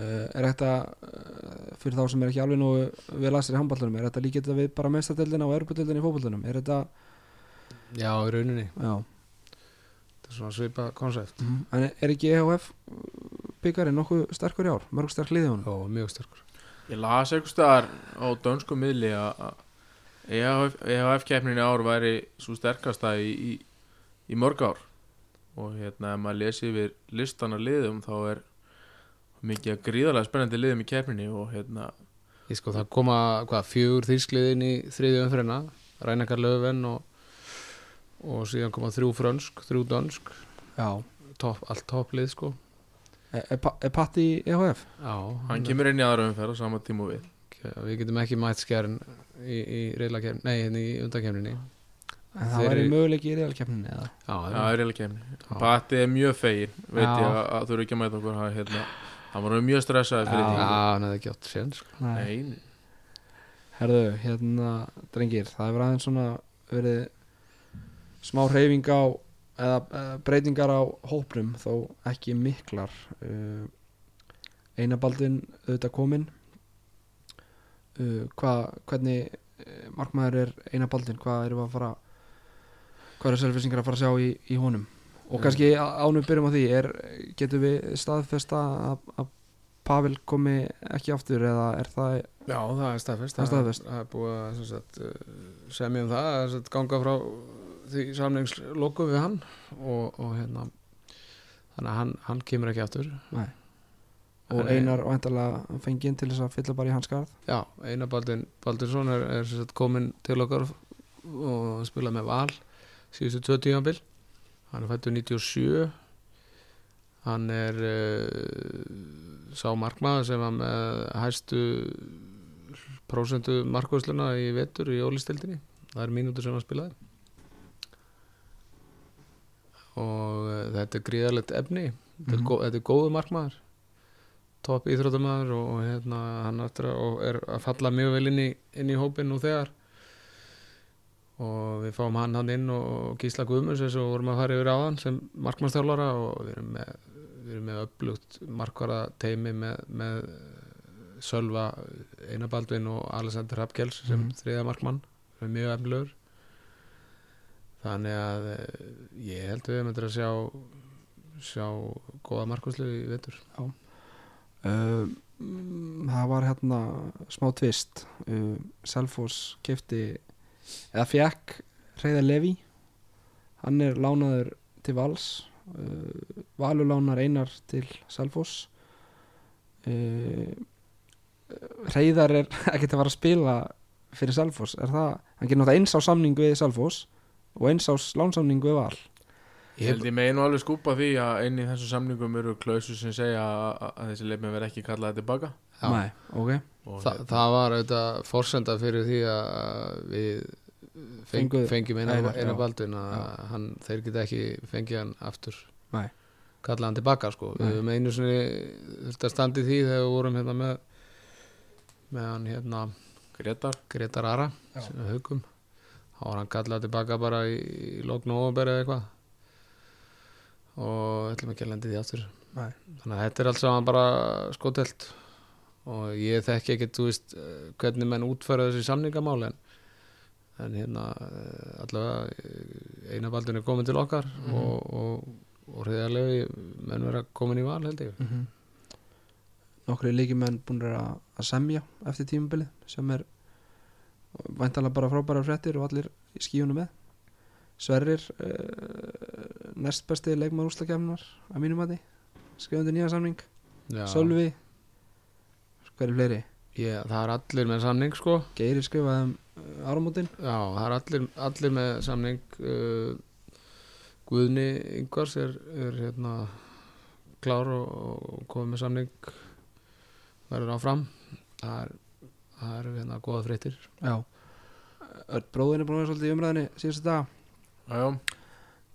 Er þetta uh, fyrir þá sem er ekki alveg nú vel að sér í handballunum, er þetta líkið við bara mestadeldina og erbudeldina í fótballunum er þetta, já, í rauninni, já. Þetta er svona svipa konsept. En er ekki EHF byggarinn nokkuð sterkur í ár, mörg sterk liði hún já, mjög sterkur. Ég las einhvers staðar á dönsku miðli að að EHF, EHF keppnin í ár væri svo sterkasta í, í, í mörg ár og hérna ef maður lesi yfir listan af liðum þá er mikið að gríðarlega spennandi liðum í keppninni og hérna Ég sko það koma hvað, fjögur þýrsliðin í þriðju umfyrirna Rænakar Löfven og, og síðan koma þrjú frönsk, þrjú dönsk. Já, top, allt topplið sko. Er, er, er Patti í EHF? Já, hann kemur inn í aðra umferð á sama tíma og við. Við getum ekki mætt skjærin í, í hérna í undakefninni En það væri eru- möguleiki í realkeppninni eða? Já, það er Já. Patti er mjög fegin, veit Já. ég að, að þú eru ekki að mæta okkur hann, hérna, hann var mjög stressaði fyrir Já. því Já, hann hefði ekki átt sér sko. Nei, Herðu, hérna, drengir, það hefur aðeins svona verið smá hreyfing á eða uh, breytingar á hóprum þó ekki miklar uh, einabaldin auðvitað komin uh, hvað, hvernig markmaður er einabaldin, hvað erum við að fara hvað eru selfisingar að fara að sjá í, í honum og Mm. kannski ánum byrjum á því er, getum við staðfesta að, að Pavel komi ekki aftur eða er það Já, það er staðfest Það staðfest. Það er búið að uh, semja um það að ganga frá því samningsloku við hann og, og hérna þannig að hann, hann kemur ekki aftur Nei. og Hann Einar væntalega fengið til þess að fylla bara í hans skarð Já, Einar Baldin Baldinsson er, er sagt, kominn til okkar og spila með Val síðustu tvö tímabil. Hann er fættur 97 hann er uh, sá markmaður sem var með hæstu prósentu markvæsluna í vetur í ólistildinni það er mínútur sem hann spilaði. Og uh, þetta er gríðalegt efni. Þetta, er Mhm. gó, þetta er góðu markmaður. Topp íþrótamaður og, og hérna, hann og er að falla mjög vel inn í, inn í hópin nú þegar og við fáum hann hann inn og Gísla Guðmunds eins og vorum að fara yfir áðan sem markmannstjálfara og við erum með, við erum með upplugt markvara teimi með, með Sölva, Einar Baldvin og Alexander Rappkjells sem Mhm. þriða markmann. Sem er mjög efnilegur þannig að eh, ég held að við myndir að sjá sjá góða markvæslu í vetur. Uh, mm, það var hérna smá tvist. Uh, Selfoss kefti eða fekk Reyðar Levi hann er lánaður til Vals. Uh, Valur lánar Einar til Selfoss. Uh, Reyðar er <laughs> ekkert að fara að spila fyrir Selfoss. Er það, hann gerir náttúrulega eins á samning við Selfoss og eins á lánsamning við Val Ég held ég megin nú alveg skúpa því að inn í þessum samningum eru klausu sem segja að, að þessi leifmenn verð ekki kallaði tilbaka. Nei, ok. Og Þa, hérna- það var auðvitað forsenda fyrir því að við feng, Fengu- fengjum eina, baldun að hann, þeir geta ekki fengið hann aftur. Nei. kalla hann tilbaka sko. Nei. við höfum einu sinni þurfti að standa í því þegar við vorum hérna með með hann hérna Gretar Gretar Ara sem við hugum þá var hann kallað tilbaka bara í, í lókn og eða eitthvað og ætlum ekki að lendi því aftur Nei. þannig að þetta er alls saman bara skotelt og ég þekki ekki þú veist eh, hvernig menn útfæra þessi samningamál en, en hérna eh, allavega eh, einabaldin er komin til okkar Mhm. og, og, og reyðarlegi menn vera komin í val held ég mm -hmm. nokkri líkimenn búin að, að semja eftir tímabilið sem er væntalega bara frábæra fréttir og allir í skíunum með Sverrir uh, næst besti leikmann úslakefnar að mínum að því skrifandi nýja samning. Já. Sölvi hver er fleiri? ég, það er allir með samning sko. Geiri skrifaði um uh, áramótin. Já, það er allir, allir með samning uh, Guðni Ingvars er, er hérna klár og, og komið með samning verður áfram. Það er, það er hérna góða fréttir. Já. Bróðin er búin að vera svolítið í umræðinni síðustu dag Jájá,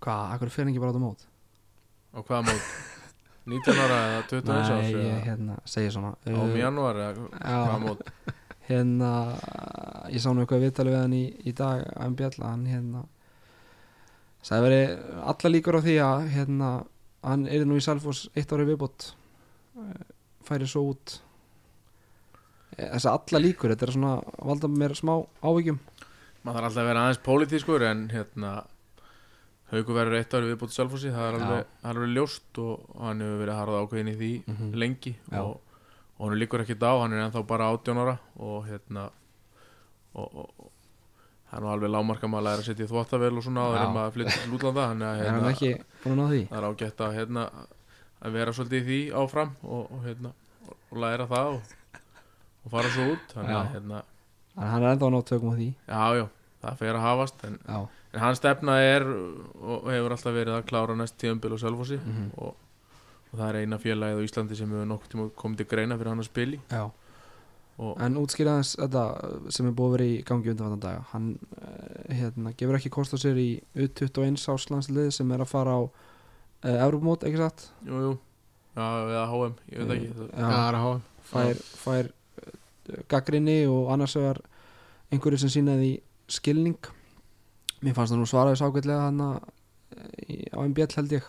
Hvað, akkur fyrir ekki bara á þetta mót? á hvaða mót? 19 ára eða 21 árs Nei, ég hérna, segja svona. Á Uh, janúar eða hvaða mót? <laughs> Hérna ég sá nú eitthvað viðtalið við hann í, í dag að bjalla, hann hérna sagði verið alla líkur á því að hérna, hann er nú í Salfors eitt ári viðbót eh, færi svo út. Þess að alla líkur, þetta er svona valda mér smá ávíkjum maður þarf alltaf að vera aðeins pólitískur en hérna Hauku verður eitt ári viðbútið Selfossi það er alveg, er alveg ljóst og hann hefur verið harða ákveðin í því Mhm. lengi Já. og, og hann líkur ekkert á, hann er ennþá bara 18 ára og hérna og, og, er nú alveg lámarka maður að læra að setja í þvottavel og svona en maður flyttur til útlanda að <laughs> er hann hérna, ekki búin að ná því? það er ágætt að hérna að vera svolítið í því áfram og, og hérna læra það og, og fara svo út að hérna, hann er ennþá að ná tökum á því? Já já það fer að hafast en, já, en hans stefna er og hefur alltaf verið að klára næst tíðanbíl og Selfossi Mhm. og, og það er eina félagið á Íslandi sem hefur nokkuð tíma komið til greina fyrir hann að spili já. og en útskýraðans þetta sem er búið að vera í gangi undanvandan daga. Hann eh, hérna, gefur ekki kost á sér í U21 áslandslið sem er að fara á uh, Evropamót, ekki satt? Jú, jú, já, eða HM ég veit ekki, það, já, það er að hafa fær, fær uh, gaggrinni og annars vegar einhverju sem sínaði skilning mér fannst það nú svaraði sákvæðlega hann á MBL held ég.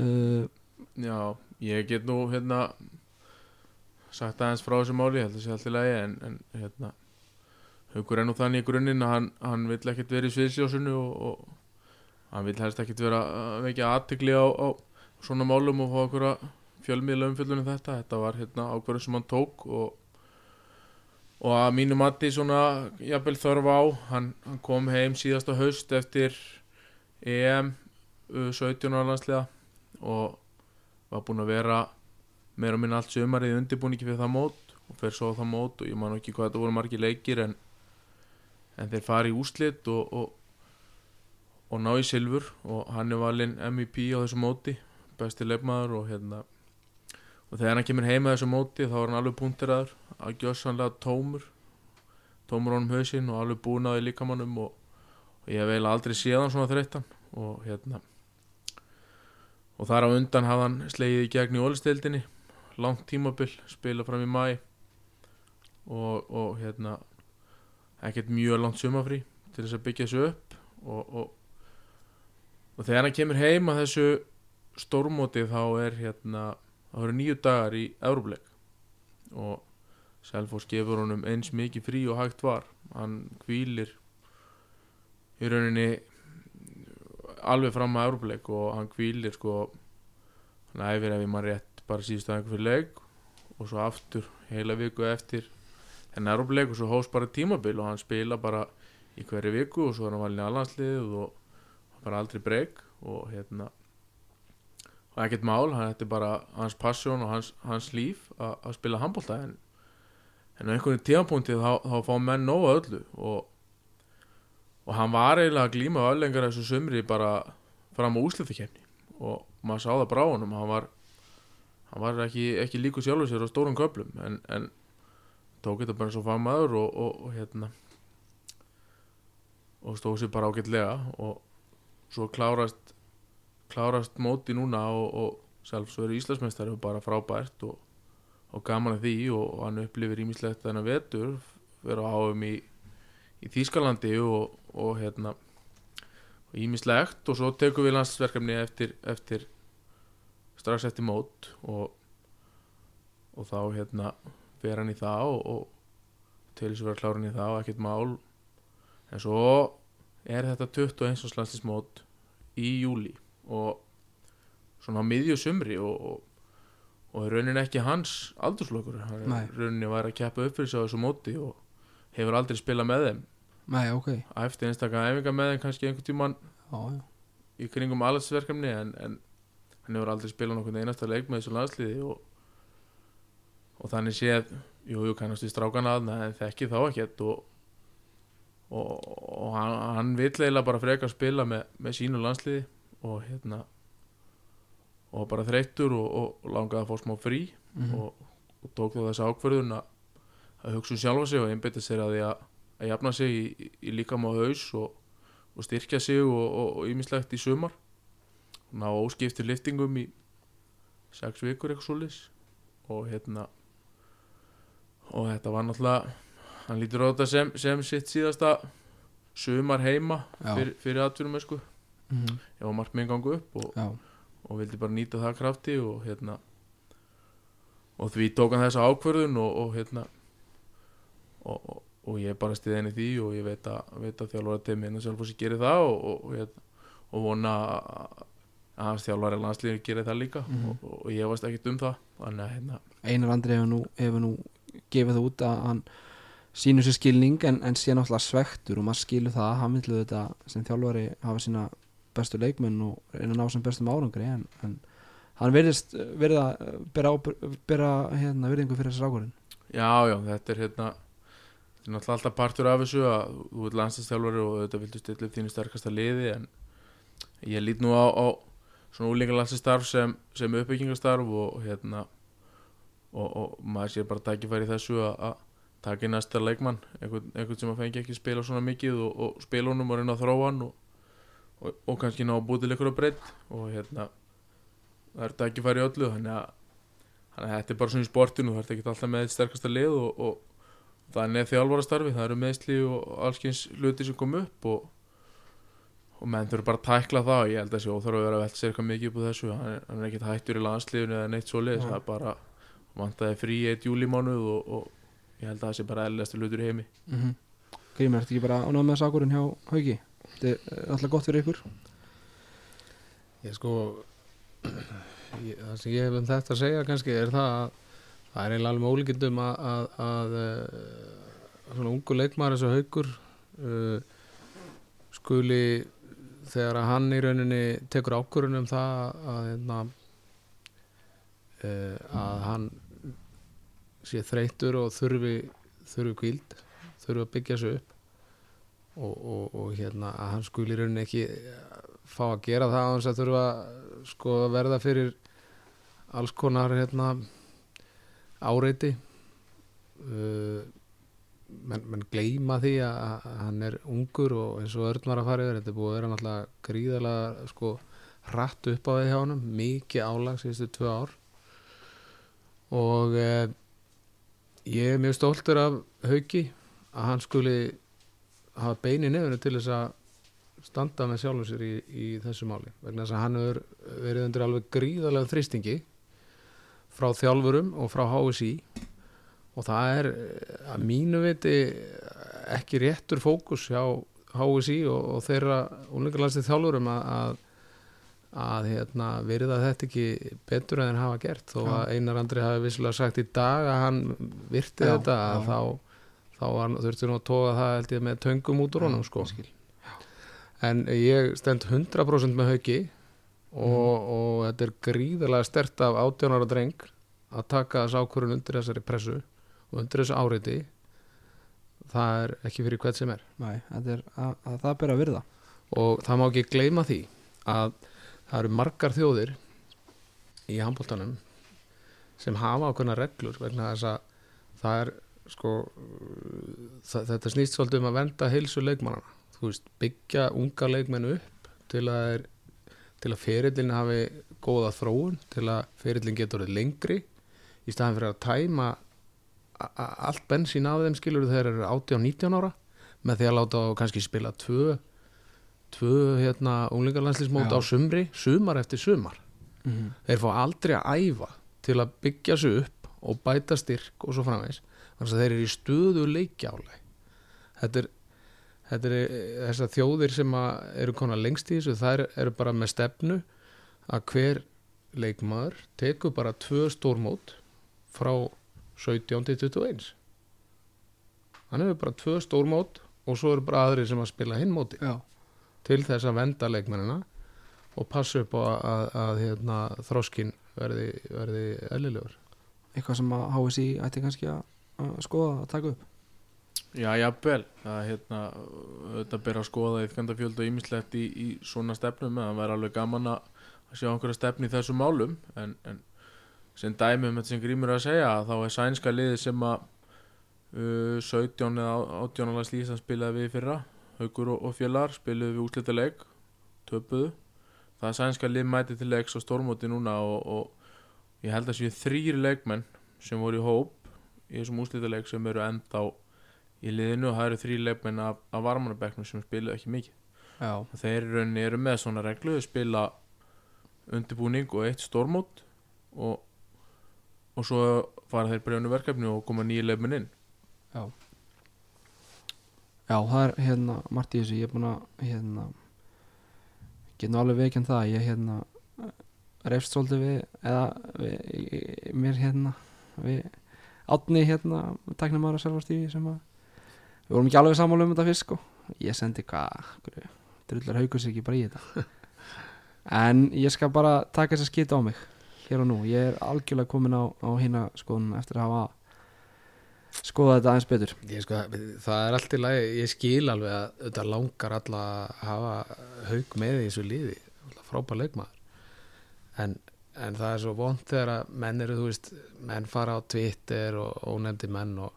Uh, já, ég get nú hérna sagt aðeins frá þessu máli, ég held að sé allt í lagi en, en hérna Haukur er nú þannig í grunninn að hann, hann vill ekkert vera í sviðsjósunu og, og hann vill helst ekkert vera að vekja aðtegli á, á svona málum og fá okkur að fjölmiðla umfjöldunum þetta. Þetta var hérna ákvörðum sem hann tók og, og að mínu mati svona jafnvel þörf á hann, hann kom heim síðasta haust eftir EM uh, 17 ára landsliða og var búinn að vera meira og minna allt sömarið undirbúningi fyrir það mót og fer svo á það mót og ég man ekki hvað þetta voru margir leikir en, en þeir fari í úslit og, og, og ná í silfur og hann er valinn MVP á þessu móti besti leifmaður og hérna og þegar hann kemur heima þessu móti þá er hann alveg punkteraður að gjössanlega tómur tómur honum hausinn og alveg búin að því líkamannum og, og ég hef eiginlega aldrei séð hann svona þreyttan. Og hérna og þar á undan hafði hann slegið í gegn í ólistildinni langt tímabil, spila fram í mæ og, og hérna ekkert mjög langt sumafrí til þess að byggja þessu upp. Og, og, þegar hann kemur heim að þessu stórmóti þá er hérna það eru nýju dagar í Európleik og Selfoss gefur honum eins mikið frí og hægt var. Hann kvílir í rauninni alveg fram að Európleik og hann kvílir sko hann æfir ef ég maður rétt bara síðust aðeins fyrir leik og svo aftur heila viku eftir en Európleik og svo hóst bara tímabil og hann spila bara í hverju viku og svo er hann valin í alhanslið og bara aldrei breyk og hérna og ekkert mál, þetta er bara hans passion og hans, hans líf að spila handbólta en, en á einhvern tímapunkti þá, þá fá menn nóg af öllu. Og, og hann var eiginlega að glíma öðlengar þessu sumri bara fram á úslithakefni og maður sá það bara á honum hann var, hann var ekki, ekki líku sjálfur sér á stórum köflum en, en tók þetta bara svo fagmaður og, og, og hérna og stóð sér bara ágætlega. Og svo klárast klárast móti núna og, og sjálfsögur Íslandsmeistari og bara frábært og, og gaman að því og, hann upplifir ímislegt þennan vetur vera á áum í, í Þýskalandi og, og hérna ímislegt og svo tekum við landsverkefni eftir, eftir strax eftir mót og, og þá hérna fer hann í það og, og til þess að vera klárin í það og ekkert mál en svo er þetta 21. landslismót í júli og svona á miðju sumri og, og, og í rauninni ekki hans í rauninni var að keppa upp fyrir sig á þessu móti og hefur aldrei spilað með þeim. Nei, ok. Eftir einstaklega æfinga með þeim kannski einhvern tímann Já, já. í kringum allarsverkefni en, en hann hefur aldrei spilað nokkuð einasta leik með þessu landsliði og, og þannig séð jú, jú, kannast við strákana aðna en þekki þá ekkert og, og, hann, hann vill eiginlega bara frekar spila með, með sínu landsliði og hérna og bara þreyttur og, og, langaði að fá smá frí Mhm. og, og tók þá þessi ákvörðun að, að hugsa um sjálfa sig og einbytta sér að því að, að jafna sig í, í, í líkam á haus og, og styrkja sig og ímislegt í sumar og ná óskiptir liftingum í sex vikur eitthvað svolis og hérna og þetta var náttúrulega hann lítur á þetta sem, sem sitt síðasta sumar heima Já. fyr, fyrir atvinnum sko Mhm. ef að markminn gangu upp og, og vildi bara nýta það krafti og hérna og því tók hann þessa ákvörðun og, og hérna og, og, og ég bara stiðið henni því og ég veit að, veit að þjálfara teimi hennar sjálf og sér gerir það og, hérna, og vona að að þjálfari landslíður gerir það líka Mhm. og, og, og ég varst ekkert um það þannig að hérna Einar Andri hefur nú, hefur nú gefið það út að hann sínur sér skilning en, en sé náttúrulega svektur og maður skilur það að hann villu þetta sem þjálfari hafa sína bestu leikmenn og reyna að ná sem bestum árangri en, en hann verðist verið að bera, bera hérna, virðingu fyrir þessar ákvörðin Já, já, þetta er hérna þetta er náttúrulega alltaf partur af þessu að þú ert landstæðstjálfari og þetta viltu stilla upp þínu sterkasta liði en ég lít nú á, á svona úlingalandstarf sem, sem uppbyggingastarf og hérna og, og maður sér bara tækifæri í þessu að taka í næsta leikmann einhvern, einhvern sem að fengi ekki spila svona mikið og, og spila honum og reyna að þróa hann og, og, og kannski ná að búið til ykkur á breytt og hérna það er tækifæri í öllu þannig að Þannig að þetta er bara svona í sportinu, þú ert ekki alltaf með sterkasta lið og, og þannig er þjálfarastarfi, það eru meðsli og allskyns hluti sem kom upp og, og menn þurfa bara að tækla það. Og ég held að þessi óþarf að vera að velta sér eitthvað mikið upp úr þessu, hann er, hann er ekkert hættur í landsliðinu eða neitt svo lið, það er bara vantaði frí eitt júlímánuð og, og ég held að það sé bara eðlilegasti hlutur í heimi. mm Grímur, ertu ekki bara ánægð með sakurinn hjá Hauki? Þetta er alltaf gott fyrir ykkur. Ég sko <clears throat> ég, það sem ég hef um þetta að segja kannski er það að það er eiginlega alveg ólíkindum að, að, að, að svona ungu leikmaður eins og haukur uh, skuli þegar að hann í rauninni tekur ákvörun um það að, hérna, uh, að hann sé þreytur og þurfi þurfi kvíld, þurfi að byggja sig upp og, og, og hérna að hann skuli rauninni ekki fá að gera það á þess að þurfa sko að verða fyrir alls konar hérna áreiti. Uh, menn, menn gleyma því að, að hann er ungur og eins og Örn var að fara yfir þetta er búið að vera náttúrulega gríðalega sko hratt upp á því hjá hann mikið álag síðustu tvö ár. Og uh, ég er mjög stoltur af Hauki að hann skuli hafa beini nefnir til þess að standa með sjálfum sér í, í þessu máli. Vegna þess að hann hefur verið undir alveg gríðarlega þrýstingi frá þjálfurum og frá HSI og það er að mínu viti ekki réttur fókus hjá HSI og, og þeirra úlingarlæsti þjálfurum að, að, að hérna, verða þetta ekki betur en þeir hafa gert. Þó að Einar Andri hafi vissilega sagt í dag að hann virti Já, þetta já. að þá, þá var- þurfti nú að toga það held ég með töngum út úr honum sko. En ég stend 100% með hauki og, og þetta er gríðarlega stert af 18 ára dreng að taka þess ákvörun undir þessari pressu og undir þessu áreiti það er ekki fyrir hvert sem er. Nei, þetta er að, að það ber að virða. Og það má ekki gleyma því að það eru margar þjóðir í handbóltanum sem hafa ákveðna reglur vegna þess að það er sko þetta snýst svolítið um að venda heilsu leikmannana þú veist, byggja unga leikmenn upp til að, er, til að ferillin hafi góða þróun til að ferillin getur lengri. Í staðan fyrir að tæma allt bensín af þeim skilur þegar þeir eru 18-19 ára með því að láta þá kannski spila tvö tvö hérna unglingarlandslísmót á sumri, sumar eftir sumar. Mm -hmm. þeir fá aldrei að æfa til að byggja sig upp og bæta styrk og svo framvegs þannig að þeir eru í stöðu leikjáleg þetta er, þetta er þessar þjóðir sem eru konar lengst í þessu þær eru bara með stefnu að hver leikmaður tekur bara tvö stórmót frá 17 til 21 hann hefur bara tvö stórmót og svo eru bara aðrir sem að spila hinn móti Já, til þess að venda leikmennina og passa upp á að, að, að hérna, þroskin verði, verði eðlilegur. Eitthvað sem að HSI ætti kannski að, að skoða að taka upp? Já, jafnvel. Hérna, þetta ber að skoða yfkandafjöld og ýmislegt í, í svona stefnum það væri alveg gaman að sjá einhverja stefni í þessum málum. En, en sem dæmi um þetta sem Grímur að segja þá er sænska liði sem að uh, 17 eða 18 ára slísa spilaði við fyrra Haugur og, og Fjallar spiluðu við úslita leik töpuðu. Það er sænska lið mæti til leiks á stórmóti núna og, og ég held að séu þrýri leikmenn sem voru í hóp í þessum úslita leik sem eru enda á í liðinu og það eru þrý leikmenn af, af varmanabæknum sem spiluðu ekki mikið. Já, þeir eru með svona reglu þeir spila undirbúning og eitt stórmót og, og svo fara þeir brjónu verkefni og koma nýja leikmenn inn. Já. Já, það er hérna margt í þessu, ég er búin að hérna get nú alveg veikinn það, ég hérna reyfst svolítið við eða við, í- mér hérna við átni hérna taknum ára sjálfarstífi sem að við vorum ekki alveg sammála um þetta fyrst sko. Ég sendi hvað, drullar haugur sér ekki bara í þetta. <laughs> En ég skal bara taka þess að skita á mig hér og nú, ég er algjörlega komin á, á hérna skoðun eftir að hafa skoða þetta aðeins betur. Sko, það er allt í lagi, ég skil alveg að þetta langar alla að hafa haug með í þessu Náttúrulega frábær leikmaður. En, en það er svo vond þegar að menn eru, þú veist, menn fara á Twitter og ónefndi menn og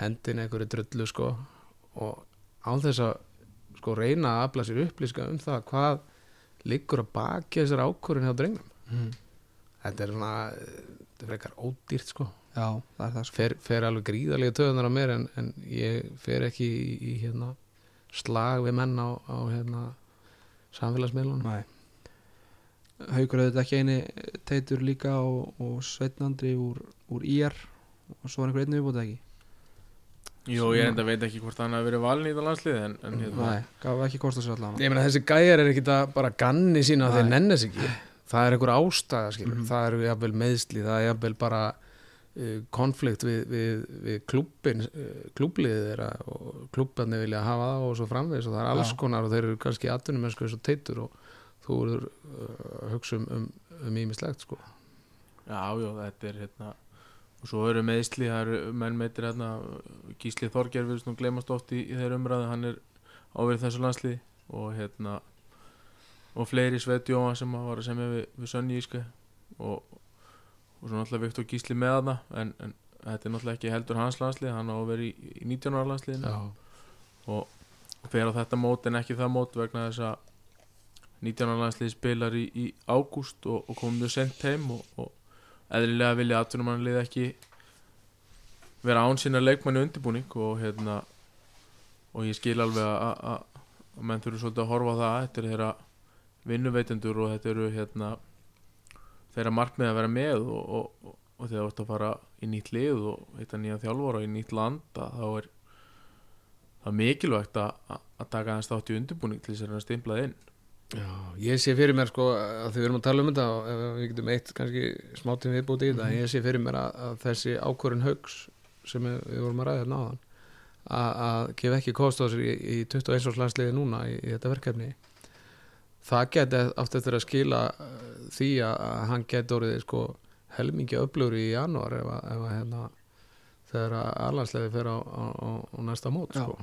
hendin einhverju drullu sko. Og án þess að sko reyna að afla sér upplýska um það hvað liggur að baki þessar ákvörðin hjá drengnum? Mm. þetta er svona, þetta er frekar ódýrt sko. Já, það er það sko. Fer, fer alveg gríðarlega töðunar á mér en, en ég fer ekki í, í hérna, slag við menn á, á hérna, samfélagsmiðlunum. Nei Haukur auðvitað ekki eini teitur líka og, og Sveitnandri úr, úr IR og svo var einhver einu viðbúti ekki Jú, ég enda veit ekki hvort hann hafi verið valin í þetta landslið en, en hérna, Nei, gaf ekki kost að sér allan Ég meina þessi gæjar er ekki að bara ganni sína að þeir Nei. nennis ekki það er einhver ástæða skilur Mhm. það eru jafnvel meðsli, það er jafnvel bara uh, konflikt við, við, við klubbin, uh, klubbliðið þeirra og klubbarnir vilja hafa það og svo framvegis og það er alls Já. konar og þeir eru kannski atvinnum eins og teitur og þú eru uh, að hugsa um, um, um ímislegt sko. Já, já, þetta er hérna og svo eru meðsli, það eru menn meitir hérna, Gísli Þorger við svona glemast oft í, í þeirra umræðu, hann er áverið þessu landslið og hérna og fleiri Sveit Jóa sem var að semja við, við Sönni Íske og, og svo náttúrulega Viktor Gísli með hana en, en þetta er náttúrulega ekki heldur hans landslið hann á að vera í, í 19 ára landsliðinu og fer á þetta mót en ekki það mót vegna þess að 19 ára landslið spilar í, í ágúst og, og komum mjög sent heim og, og eðlilega vilja atvinnumannlið ekki vera án sína leikmanni undirbúning og hérna og ég skil alveg að- menn þurfu svolítið að horfa það. Þetta er þeirra vinnuveitendur og þetta eru hérna þeirra markmið að vera með og, og, þegar þú ert að fara í nýtt lið og þetta nýja þjálfara í nýtt land þá er það er mikilvægt að, að- taka aðeins þátt í undirbúning til þess að reyna að stimpla það inn Já, ég sé fyrir mér sko að því við erum að tala um þetta og við getum eitt kannski smátum viðbúti í þetta Mhm. ég sé fyrir mér að, að þessi ákvörun haugs sem við, við vorum að ræða hérna áðan að, að gefa ekki kost á sér í, í 21 árs landsliði núna í, í þetta verkefni. Það geti átt eftir að skila uh, því að, hann geti orðið sko helmingi öflugur í janúar ef að, ef að hérna þegar að alhansliði fer á, á, á, á næsta mót sko.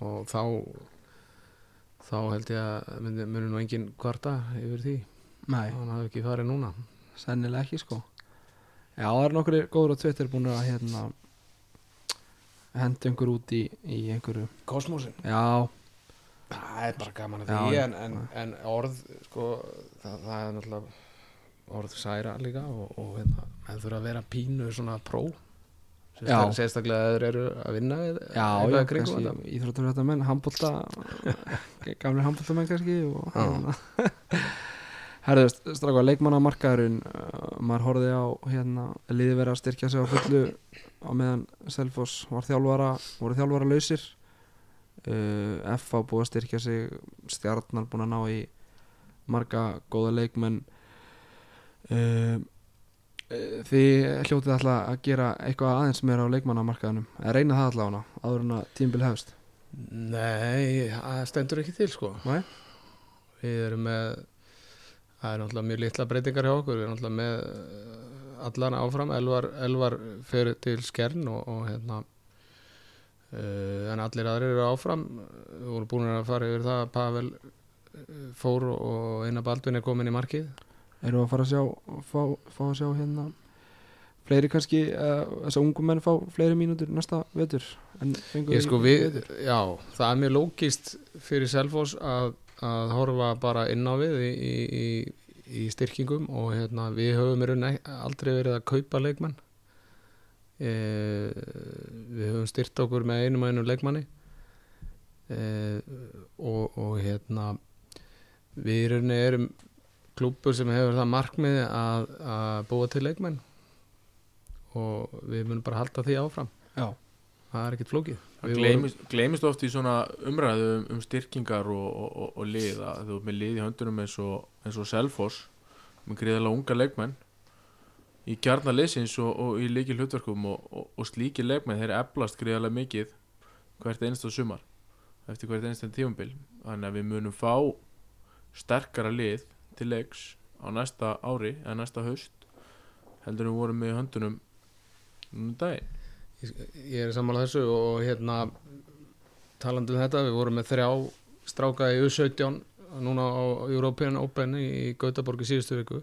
Og þá þá held ég að myndi, myndi nú engin kvarta yfir því. Nei, hann hafi ekki farið núna. Sennilega ekki sko. Já, það er nokkri góður á Twitter búin að hérna henda einhver út í, í einhverju. Kosmosin Já, það er bara gaman að Já, því en, en, en orð sko, það, það er náttúrulega orð særa líka og, og hérna, menn þurfa að vera pínu svona pró. Já. Sérstaklega, að þeir eru að vinna já, eitthvað kannski þetta. íþróttur þetta menn, handbólta <laughs> gamlir handbóltamenn kannski og Já. <laughs> Herðu, strafga, leikmannamarkaðurinn uh, maður horfði á hérna liði verið að styrkja sig á fullu á meðan Selfoss var þjálfara voru þjálfara lausir uh, FA búið að styrkja sig stjarnar búin að ná í marga góða leikmenn uh, uh, þið hljótið alltaf að gera eitthvað aðeins meira á leikmannamarkaðunum að reyna það allavega áður en að tímbil hefst? Nei, það stendur ekki til sko. Nei? Við erum með það er náttúrulega mjög litla breytingar hjá okkur. Við erum náttúrulega með eh, allan áfram. Elvar, Elvar fyrir til skern og, og hérna uh, en allir aðrir eru áfram. Við vorum búin að fara yfir það að Pavel eh, fór og Einar Baldvin er komin í markið Við að fara að sjá fá, fá að sjá hérna fleiri kannski uh, þess að ungum menn fá fleiri mínútur næsta fengu Ég sko við, vetur? já, það er mjög lókist fyrir Selfoss að, að horfa bara inn á við í, í, í, í styrkingum og hérna, við höfum rauninni aldrei verið að kaupa leikmann e, við höfum styrt okkur með einum og einum leikmanni e, og, og hérna við erum klúpur sem hefur það markmið að, að búa til leikmenn. Og við munum bara halda því áfram. Já, það er ekkert flókið. Það Við gleymist, gleymist oft í svona umræðu um, um styrkingar og, og, og, og lið að þú ert með lið í höndunum eins og, eins og Selfoss með gríðarlega unga leikmenn í kjarnar liðsins og, og í líki hlutverkum og, og, og slíki leikmenn þeir eflast gríðarlega mikið hvert einsta sumar eftir hvert einsta tífumbil þannig að við munum fá sterkara lið til leiks á næsta ári eða næsta haust heldur við vorum með höndunum núna um daginn. Ég er sammála þessu og hérna talandi um þetta, við vorum með þrjá stráka í U17 núna á European Open í Gautaborg í síðustu viku.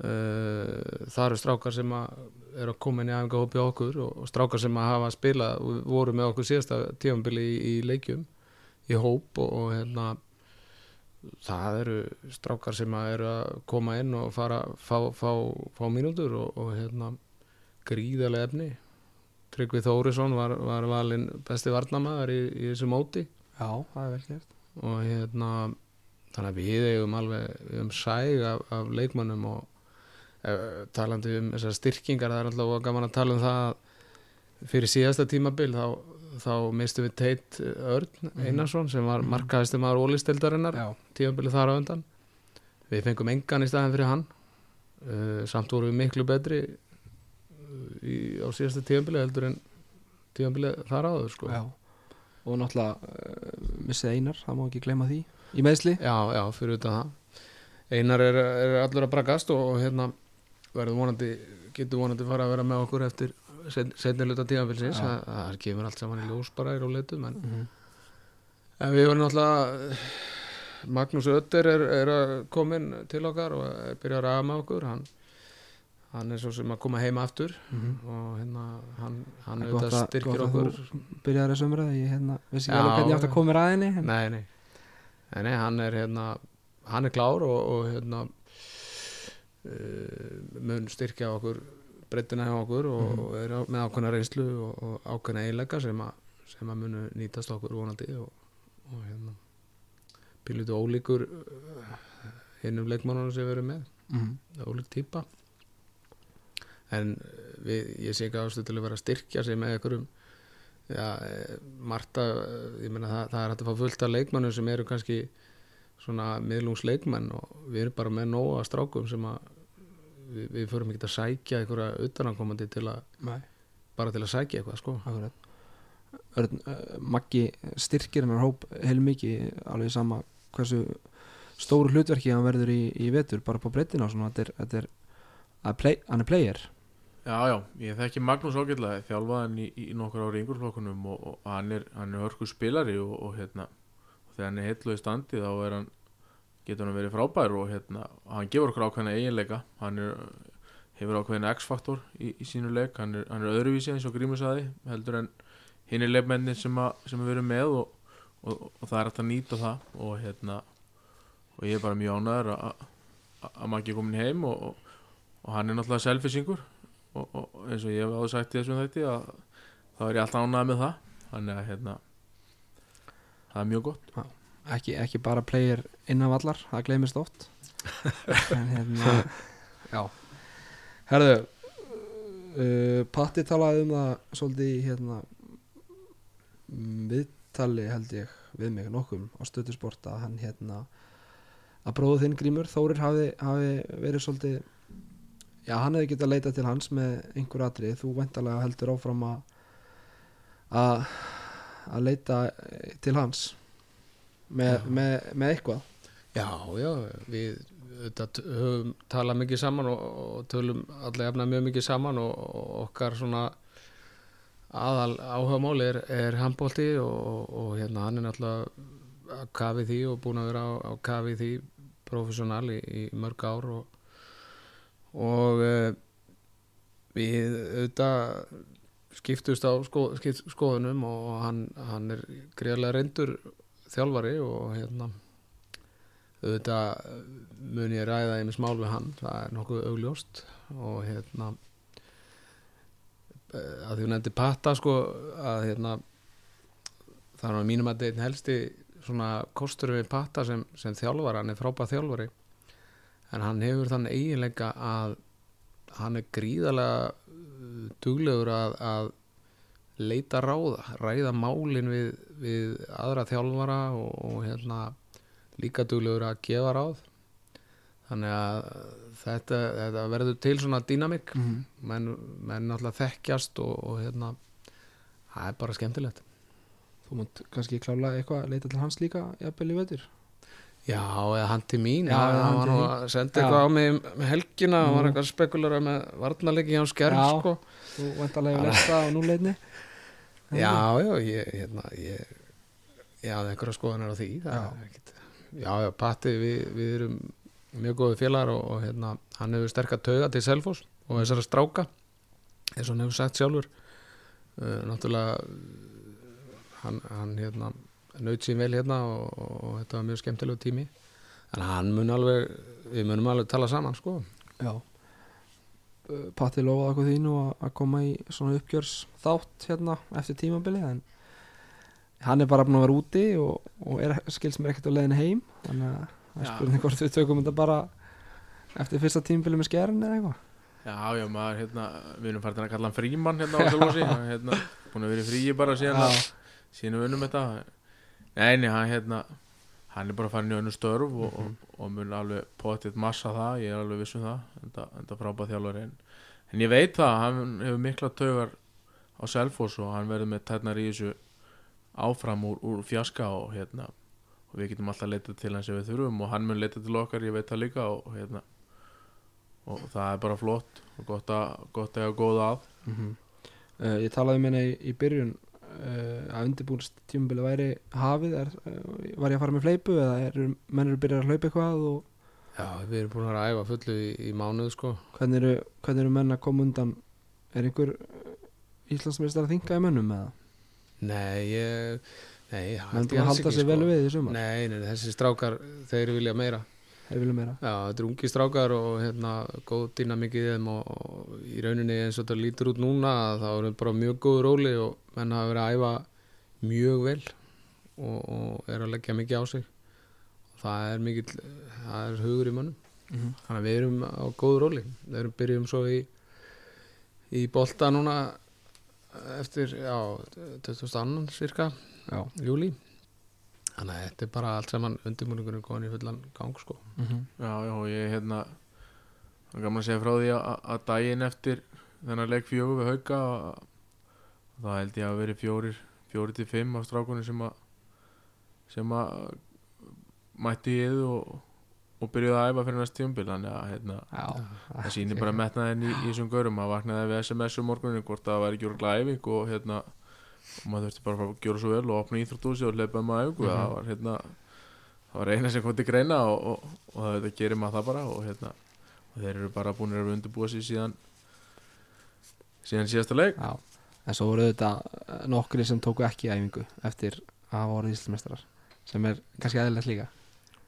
Uh, það eru strákar sem að eru að koma inn í æfingahópi okkur og, strákar sem að hafa spilað og voru með okkur síðasta tífambili í, í leikjum í hóp og, og hérna það eru strákar sem að eru að koma inn og fara fá, fá, fá mínútur og, og hérna gríðarlega efni. Tryggvi Þórisson var, var valinn besti varnamaður í, í þessu móti. Já, það er vel gert. Og hérna þannig að við eigum alveg við eigum sæg af, af leikmönnum og e, talandi um þessar styrkingar það er alltaf gaman að tala um það að fyrir síðasta tímabil þá, þá mistum við Teit Örn Einarsson sem var Mhm. markaðistum aður ólistildarinnar Já, tímabilið þar á undan. Við fengum engan í staðin fyrir hann. Uh, samt vorum við miklu betri uh, í, á síðasta tímabilið heldur en tímabilið þar áður sko. Og náttúrulega uh, missið Einar, það má ekki gleyma því Í meðsli já, já, fyrir utan það. Einar er, er allur að brakast og, og hérna verður vonandi getur vonandi fara að vera með okkur eftir setni luta tímabilisins Já. það, kemur allt saman í ljós bara í róleitum en, mm en við vorum náttúrulega Magnús Ötter er, er að komin til okkar og er byrjað að með okkur hann, hann er svo sem að koma heima aftur -hmm. og hérna hann, hann auðvitað að- styrkir að okkur Byrjaði þessu umræði, ég hérna, vissi ekki alveg hvernig ég átt að koma í ræðinni en... nei, nei. nei, nei, hann er hérna hann er klár og, og hérna uh, mun styrkja okkur breytina hjá okkur og, og er á- með ákveðna reynslu og, og ákveðna eiginleika sem, sem að munu nýtast okkur vonandi og, og hérna pílutu ólíkur uh, hinnum leikmannunum sem við erum með. Mm ólík típa. En eh, við, ég sé ekki ástu til að vera að styrkja sig með einhverjum já, eh, Marta eh, ég meina það, það er hægt að fá fullt af leikmannum sem eru kannski svona miðlungsleikmenn og við erum bara með nóga strákum sem að við, við förum ekki að sækja einhverja utanankomandi til að Nei, bara til að sækja eitthvað sko. Akkurat. Örn, uh, Maggi styrkir hennar hóp heilmikið alveg sama hversu stóru hlutverki hann verður í, í vetur bara på breytina og svona, þetta er, þetta er að play, hann er player. Já, já, ég þekki Magnús ágætlega þjálfaði hann í, í nokkur ári yngurflokkunum og, og hann er, hann er hörku spilari og, og hérna, og þegar hann er heillu í standi þá er hann, getur hann verið frábær og hérna, hann gefur okkur ákveðna eiginleika, hann er, hefur ákveðina X-faktor í, í sínu leik, hann er, hann er öðruvísi eins og Grímur saði, heldur en hinn er leikmennin sem, sem við erum með og, og, og það er hægt að nýta það. Og hérna, og ég er bara mjög ánæður að, að, að maður ekki komin heim og, og, og hann er náttúrulega selfisingur og, og eins og ég hef áður sagt í þessum þætti að þá er ég alltaf ánægð með það. Þannig að hérna það er mjög gott ekki, ekki bara player innan vallar það gleymist oft. <laughs> En hérna já. Herðu uh, Patti talaði um það svolítið hérna viðtali held ég við mig nokkum á stöðusport að hann hérna að bróðu þinn Grímur Þórir hafi, hafi verið svolítið já hann hefði getað leitað til hans með einhver atrið þú væntalega heldur áfram að að að leita til hans með, með, með eitthvað? Já, já, við auðvitað höfum talað mikið saman og, og tölum allega jafna mjög mikið saman og, og okkar svona aðal áhugamáli er, er handbólti og, og, og hérna hann er náttúrulega að kafi því og búin að vera á, á kafi því professional í, í mörg ár og, og uh, við auðvitað skiptust á sko, skipt, skoðunum og hann, hann er greiðlega reyndur þjálfari og hérna auðvitað mun ég ræða einmis mál við hann, það er nokkuð augljóst og hérna eh, að því hún nefndi patta sko að hérna það er á mínum að þetta helsti svona kostur við patta sem, sem þjálfari, hann er frábæð þjálfari en hann hefur þann eiginleika að hann er gríðarlega uh, duglegur að, að leita ráða, ræða málin við, við aðra þjálfara og, og hérna líka duglegur að gefa ráð þannig að þetta, þetta verður til svona dýnamik mm -hmm. menn, menn náttúrulega þekkjast og, og hérna það er bara skemmtilegt þú mútt kannski klála eitthvað að leita til hans líka jafnvel í vetur Já, eða hann til mín Já, eða hann til að senda Já. eitthvað á mig um helgina hann var eitthvað spekulara með varnarleiki hjá skerf Já. sko. þú vantarlega lesta á núleitni Já, já, ég, hérna, ég, ég hafði einhverja skoðanir á því ekkit, já, já, Patti, við, við erum mjög góði félagar og, og hérna, hann hefur sterkar tauga til Selfoss og þessara stráka eins og hann hefur sagt sjálfur. Uh, náttúrulega hann, hann hérna naut sín vel hérna og, og, og þetta var mjög skemmtilegu tími. En hann mun alveg við munum alveg tala saman sko. Já Patti lofaði okkur því nú að- koma í svona uppgjörs þátt hérna eftir tímabili en hann er bara búin að vera úti og, og er, skils mér ekkert á leiðinu heim. Þannig að það er spurning hvort við tökum þetta bara eftir fyrsta tímabili með skerin eða eitthvað. Já, já, maður, hérna, við erum farin að kalla hann frímann hérna á Selfossi <laughs> hann, hérna, búin að vera í fríi bara síðan síðan við unnum þetta. Nei, nei, hann, hérna hann er bara farin í önnu störf og, Mhm. og, og mun alveg potið massa það ég er alveg viss um það, enda, enda frábæð þjálfari en, en ég veit það, hann hefur mikla taugar á Selfoss og hann verður með tætnar í þessu áfram úr, úr fjaska og hérna og við getum alltaf leitað til hans ef við þurfum og hann mun leitað til okkar, ég veit það líka og hérna og það er bara flott og gott að gott að eiga góða að. Mm Ég talaði um henni í, í byrjun uh, að undirbúinst tímabili væri hafið? Er, uh, var ég að fara með fleipu eða er, menn eru byrjað að hlaupa eitthvað og Já, við erum búin að æfa fullu í, í mánuð sko. Hvernig eru, hvernig eru menn að koma undan? Er einhver uh, Íslandsmeistar að þinga í mönnum eða? Nei, ég Nei, ég ekki að halda sig sko. vel við í sumar? Nei, nei, þessi strákar, þeir vilja meira þeir vilja meira. Já, þetta er ungi strákar og hérna góð dýnamikið í þeim og, og í rauninni eins og þetta lítur út núna þá er þetta bara mjög góð róli og menn hafa verið að æfa mjög vel og, og er að leggja mikið á sig. Það er mikill það er hugur í mönnum. Mm -hmm. þannig að við erum á góð róli. Við erum byrjum svo í í bolta núna eftir, já, 22. cirka júli þannig að þetta er bara allt saman undirbúningunum góðin í fullan gang sko. Mm -hmm. Já, já, ég hérna það er gaman að segja frá því að, að daginn eftir þennan leik fjögur við hauka þá held ég að veri fjórir fjórir til fimm af strákunni sem að sem að mætti í yðu og, og byrjuði að æfa fyrir næst tíumbil þannig að hérna, Já. það sýnir bara metnaðin í, í þessum görum. Að vaknaði við SMS um morgunin hvort það væri ekki úr glæfing og hérna og maður þurfti bara að gera svo vel og opna íþróttúsi og hleypa um að æfingu Mhm. það var hérna það var eina sem kom til greina og, og, og það gerir maður það bara og hérna og þeir eru bara búin að undirbúa sér síðan síðan síðasta leik. Já En svo voru þetta nokkri sem tóku ekki æfingu eftir að hafa orðið Íslandsmeistarar sem er kannski eðlilegt líka.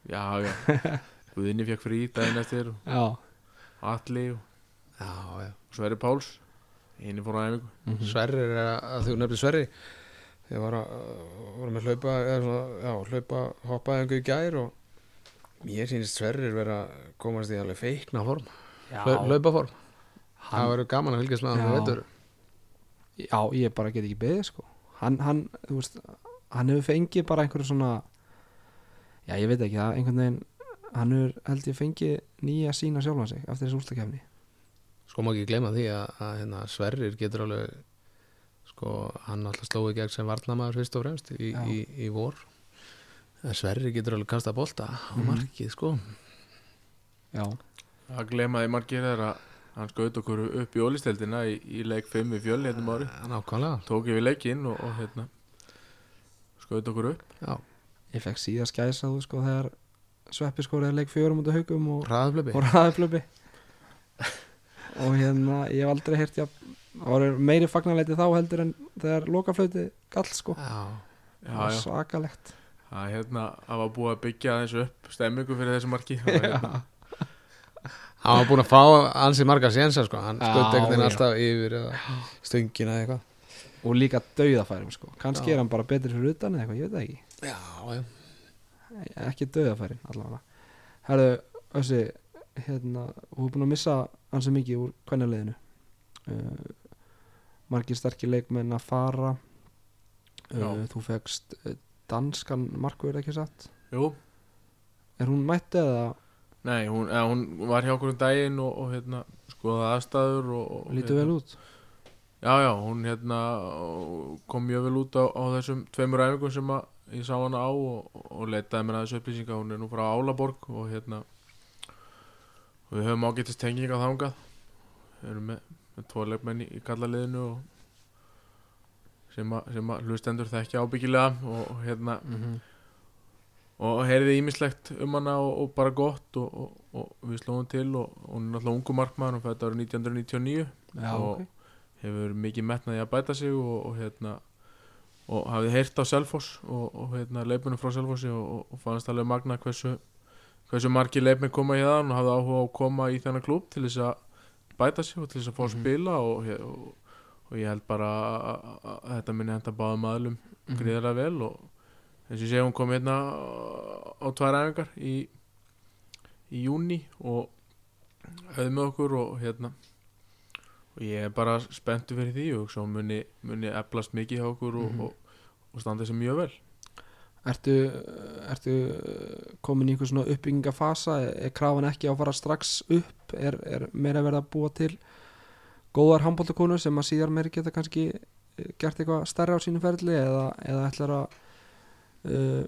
Já já. <laughs> Guðinni fekk frí daginn eftir og Já. Atli og já Sverri Páls einu fór á æfingu mm -hmm. Sverrir er að, að þú nefnir Sverri. Þegar var að voru með hlaupa eða svona, já, hlaupa hoppaði einhver í gær og mér sýnist Sverrir vera að komast í alveg feikna form. Hlau- hlaupaform, það hann, verður gaman að fylgjast með hann Já. Já, ég bara get ekki beðið sko. Hann, hann, þú veist hann hefur fengið bara einhverju svona já, ég veit ekki, það einhvern veginn hann hefur, held ég, fengið nýja sína sjálfan sig eftir þessu úrstakefni sko má ekki gleyma því að, að hérna, Sverrir getur alveg sko, hann alltaf slói gegn sem varnamaður fyrst og fremst í, í, í vor. En Sverrir getur alveg kasta bolta á Mhm. markið sko. Já, að glemaði margir er að hann skaut okkur upp í ólisteldina í, í leik 5 í fjöl hérna ári. Nákvæmlega, tók yfir leikinn og, og hérna skaut okkur upp. Já, ég fekk síðast gæsa þú sko þegar Sveppi skóraði leik fjörum út á haugum og, hraðaflöpi og ræðaflöpi og hérna, ég hef aldrei já, það var meiri fagnarleiti þá heldur en þegar lokaflöti gall sko. Já, já, Það var já. svakalegt. Það, hérna, það var búið að byggja aðeins upp stemmingu fyrir þessu marki. <laughs> Það hérna, hann var búin að fá ansi marga sénsa sko, hann skutt veginn já. alltaf yfir eða stöngina eða eitthvað. Og líka dauðafærum sko. Kannski Já. er hann bara betri fyrir utan eða eitthvað, ég veit það ekki. Já, já, ekki döðafærin allavega. Herðu, Össi hérna, þú er búin að missa ansi mikið úr kvennileginu uh, margir sterkir leikmenn að fara. Uh, þú fegst uh, danskan markverð ekki satt? Jú, er hún mætt eða? Nei, hún, eða, hún var hjá okkur um daginn og, og hérna, skoðaði aðstæður lítur hérna, vel út? Já, já, hún hérna kom mjög vel út á, á þessum tveimur æfingum sem að ég sá hana á og, og leitaði mér aðeins upplýsinga. Hún er nú frá Álaborg og hérna við höfum ágættist tenginga þangað við erum með, með tvo leikmenn í, í kallaliðinu og sem að, sem að hlustendur þekkja ábyggilega og, og hérna mm -hmm. og heyrði ímislegt um hana og, og bara gott og, og, og við slóðum til og og hún er náttúrulega ungu markmaður hún fætti árið 1999 já, Og- ok hefur mikið metnaði að bæta sig og, og hérna og hafði heyrt á Selfoss og, og hérna leipunum frá Selfossi og, og, og fannst alveg magna hversu hversu margir leipin koma í það og hafði áhuga á að koma í þennan klúb til þess að bæta sig og til þess að fá að Mhm. spila og, og, og ég held bara að, þetta minni henda báðum aðlum Mhm. gríðarlega vel og eins og ég segi hún kom hérna á- tvær æfingar í, í júni og höfði með okkur og hérna og ég er bara spenntu fyrir því og svo muni, muni eflast mikið hjá okkur og, Mhm. og, og standa þessi mjög vel Ertu, ertu komin í einhver svona uppbyggingafasa er krafan ekki á að fara strax upp? Er, er meira verið að búa til góðar handbóltakonur sem að síðar meiri geta kannski eh, gert eitthvað stærra á sínu ferli eða, eða ætlar að uh,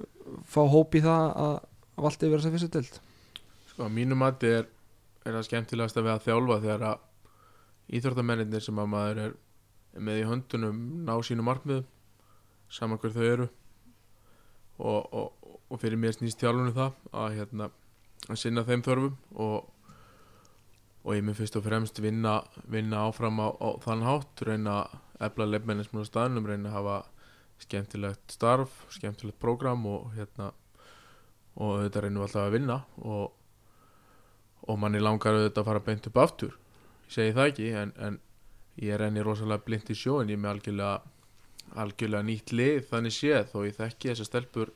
fá hóp í það að valdi vera sem fyrstu dild Sko, að mínu mati er, er það skemmtilegast að við að þjálfa þegar að íþróttamennir sem að maður er með í höndunum ná sínu markmiðum saman hver þau eru og, og, og fyrir mér snýst þjálfunum það að, hérna, að sinna þeim þörfum og, og ég mun fyrst og fremst vinna, vinna áfram á, á þann hátt reyna að efla leifmennismun á staðnum reyna að hafa skemmtilegt starf skemmtilegt prógram og hérna og þetta reynum alltaf að vinna og, og manni langar auðvitað að fara beint upp aftur. Ég segi það ekki en, en ég renni rosalega blind í sjóin ég með algjörlega algjörlega nýtt lið þannig séð þó ég þekki þessar stelpur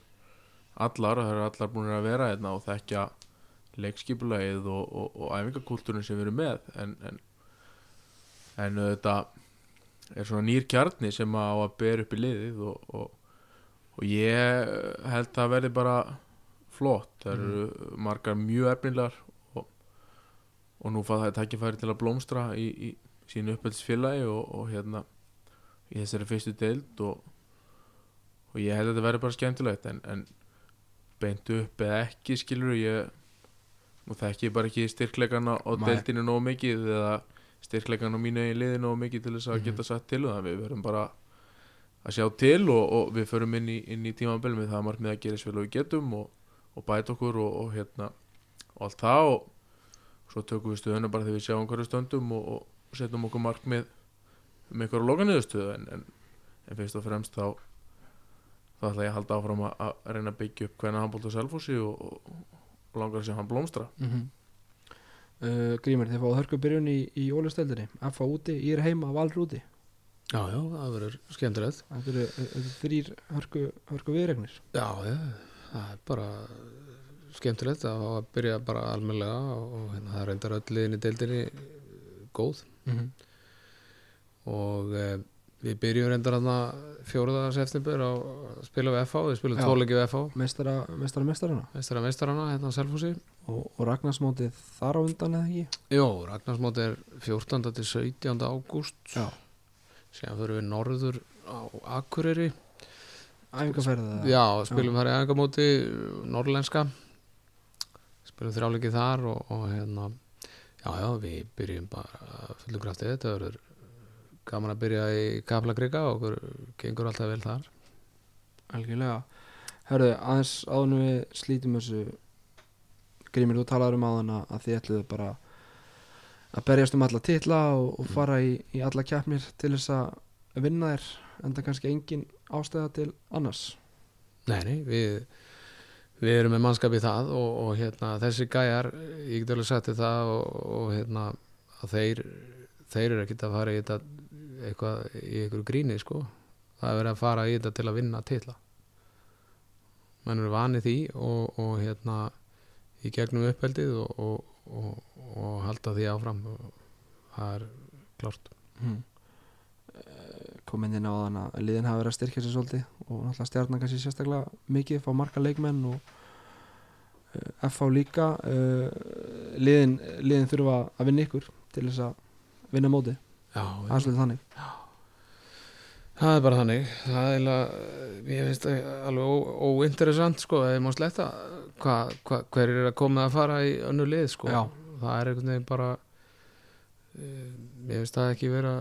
allar og það eru allar búin að vera hérna og þekkja leikskipulagið og, og, og æfingakultúrin sem við erum með en, en, en auðvitað er svona nýr kjarni sem á að bera upp í liðið og, og, og ég held að það verði bara flott, það eru margar mjög efnilegar og, og nú fað það tækifæri til að blómstra í, í sínu uppeldsfélagi og, og hérna í þessari fyrstu deild og, og ég held að þetta verði bara skemmtilegt en, en beint upp eða ekki skilur ég nú þekki ég bara ekki styrkleikana á deildinu nógu mikið eða styrkleikana á mínu eigin liði nógu mikið til þess að Mhm. geta satt til um það við verðum bara að sjá til og, og við förum inn í, inn í tímabel með það markmið að gera svo vel og við getum og, og bæta okkur og, og hérna og allt það og svo tökum við stöðuna bara þegar við sjáum hverju stöndum og, og setjum okkur markmið um einhverju lokaниðurstöðu en, en, en fyrst og fremst þá þá ætla ég að halda áfram að, að reyna að byggja upp hvernig handbólt á selfósi og, og, og langar að sé hann blómstra. Mm -hmm. uh, Grímur, þið fáið hörku byrjun í, í ólisteldinni. F úti, ég er heima, Valur úti Já, já, það verður skemmtilegt. Þetta eru þrýr hörku, hörku viðregnir Já, já, það er bara skemmtilegt að fá að byrja bara almennilega og, og hérna, það reyndar öll liðin í deildinni góð. Mm -hmm. Og e, við byrjum reyndar hann fjóruða september á að spila við FH, við spilum tvoleiki við FH meistara meistarana meistara meistarana, hérna á Selfossi og, og Ragnarsmótið þar á undan eða ekki Jó, Ragnarsmóti er 14. til 17. ágúst Já. síðan fyrir við norður á Akureyri Æfingarferðið eða? Já, spilum þar í æfingamóti norrlenska spilum þrjáleiki þar og, og hérna já, já, við byrjum bara fullum krafti þetta verður gaman að byrja í Kaplakrika og okkur gengur alltaf vel þar. Algjörlega. Hörðu, aðeins áðunum við slítum þessu Grímur, þú talaður um áðan að þið ætluðu bara að berjast um alla titla og, og fara í, í alla keppnir til þess að vinna þér en það kannski engin ástæða til annars. Nei, nei, við við erum með mannskap í það og, og hérna, þessi gæjar, ég get alveg sagt þér það og, og hérna þeir, þeir eru ekkert að fara í þetta eitthvað í einhverju gríni sko, það er verið að fara í þetta til að vinna titla. Menn eru vanið því og, og hérna í gegnum uppeldið og, og, og, halda því áfram. Það er klárt. Hmm. komin inn á þann að liðin hafa verið að styrkja sér svolítið og náttúrulega stjarnan kannski sérstaklega mikið fá marga leikmenn og FH líka. Uh, liðin, liðin þurfa að vinna ykkur til þess að vinna mótið, það er svolítið þannig. Það er bara þannig. Það er eiginlega, ég finnst það alveg óinteressant sko, eða ég má sletta hva, hva, hver er að koma að fara í önnu lið sko, Já. það er einhvern veginn bara uh, ég finnst það ekki vera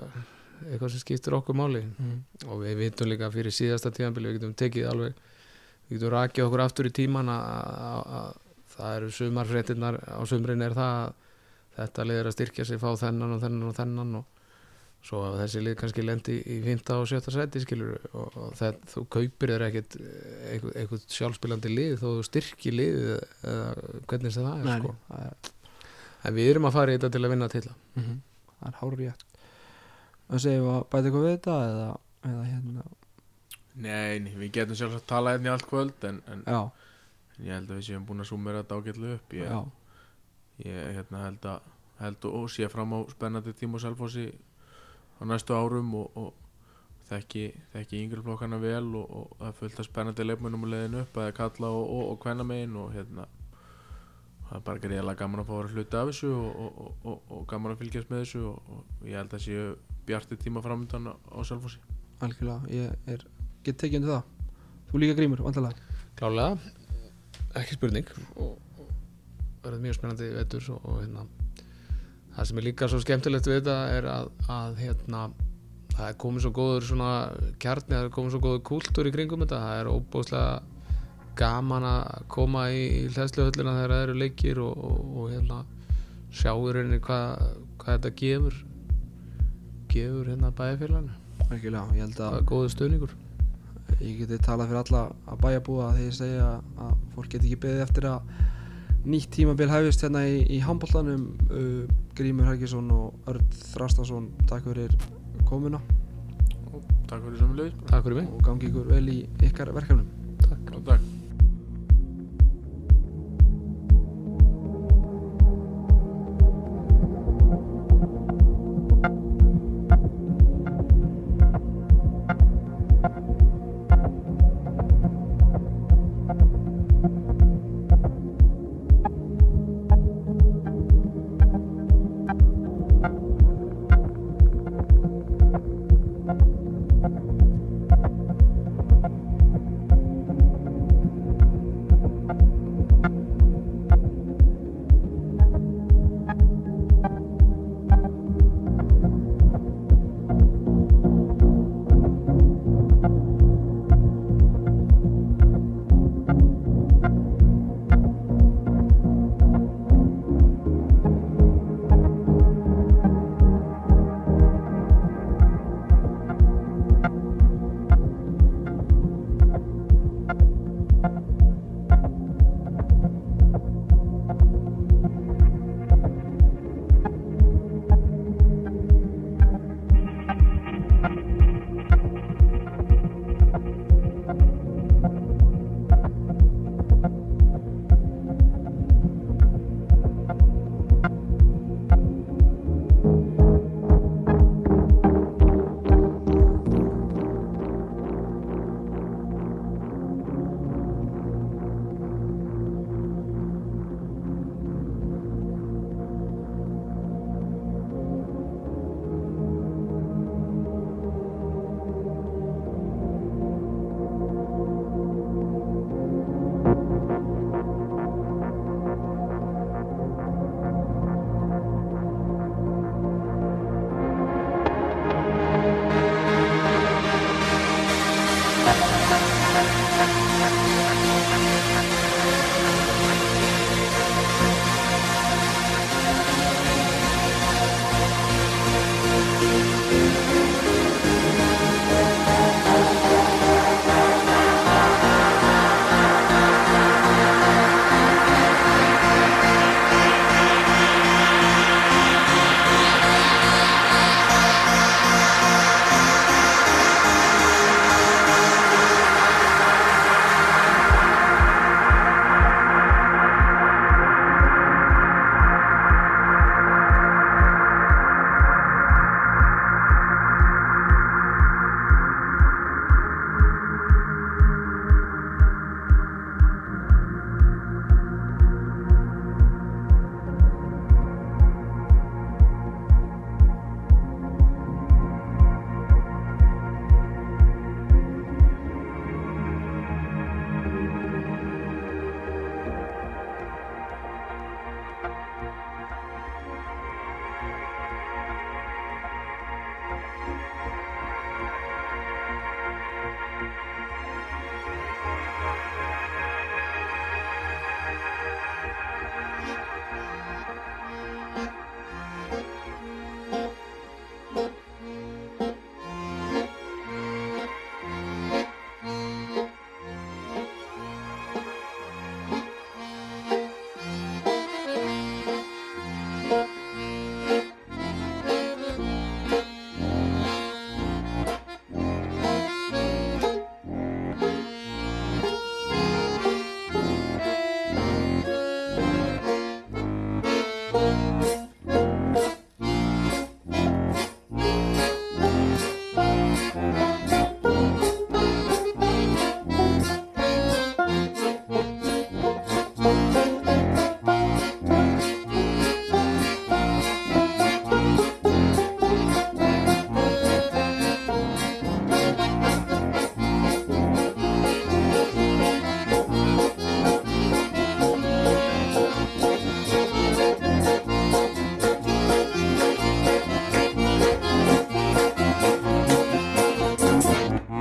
eitthvað sem skiptir okkur máli. Mm. og við vitum líka fyrir síðasta tíðanbili við getum tekið alveg við getum rakið okkur aftur í tíman að, að, að það eru sumarfréttinnar á sumrin er það að þetta lið er að styrkja sig, fá þennan og þennan og þennan og svo að þessi lið kannski lendi í 5. og 7. seti skilur og, og það, þú kaupir þér ekkit eitthvað, eitthvað sjálfspilandi lið þó þú styrki lið eða hvernig sem það er Nei, sko. en við erum að fara í þetta til að vinna til mm það er hár rétt og segjum við að bæta eitthvað við þetta eða, eða hérna Nei, nei, við getum sjálfsagt að tala hérna í allt kvöld en, en, en ég held að við séum búin að súmera þetta ágætlega upp ég, ég hérna, held að held og, og sé fram á spennandi tíma og selfósi á næstu árum og, og þekki, þekki yngri flokkana vel og, og það er fullt af spennandi leikmennum að leiðin upp að kalla og, og, og hvenna megin og hérna það er bara greiðlega gaman að fá að vera hluti af þessu og, og, og, og gaman að fylgjast með þessu og, og ég held að séu bjarti tíma framöndan á, á Selfossi. Algjörlega, ég er, get tekið undir það. Þú líka grímur, vantilega Klálega, ekki spurning og, og verður mjög spennandi vettur og, og hérna það sem er líka svo skemmtilegt við þetta er að, að hérna það er komið svo góður svona kjarni, það er komið svo góður kúltúr í kringum þetta, það er óbúslega gaman að koma í, í hlæðsluhöllina þegar það eru leikir og, og, og hérna sjá í rauninni hvað, hvað þetta gefur gefur hérna bæjarfélaginu. Algjörlega, ég held það að er góður stöðningur ég geti talað fyrir alla að bæjarbúa þegar ég segja að fólk geti ekki beðið eftir að nýtt tímabil hefist hérna í, í handbóltanum uh, Grímur Helgesson og Örd Þrastason takk fyrir komuna. Og takk fyrir samanlega Takk fyrir mig. Og gangi ykkur vel í ykkar verkefnum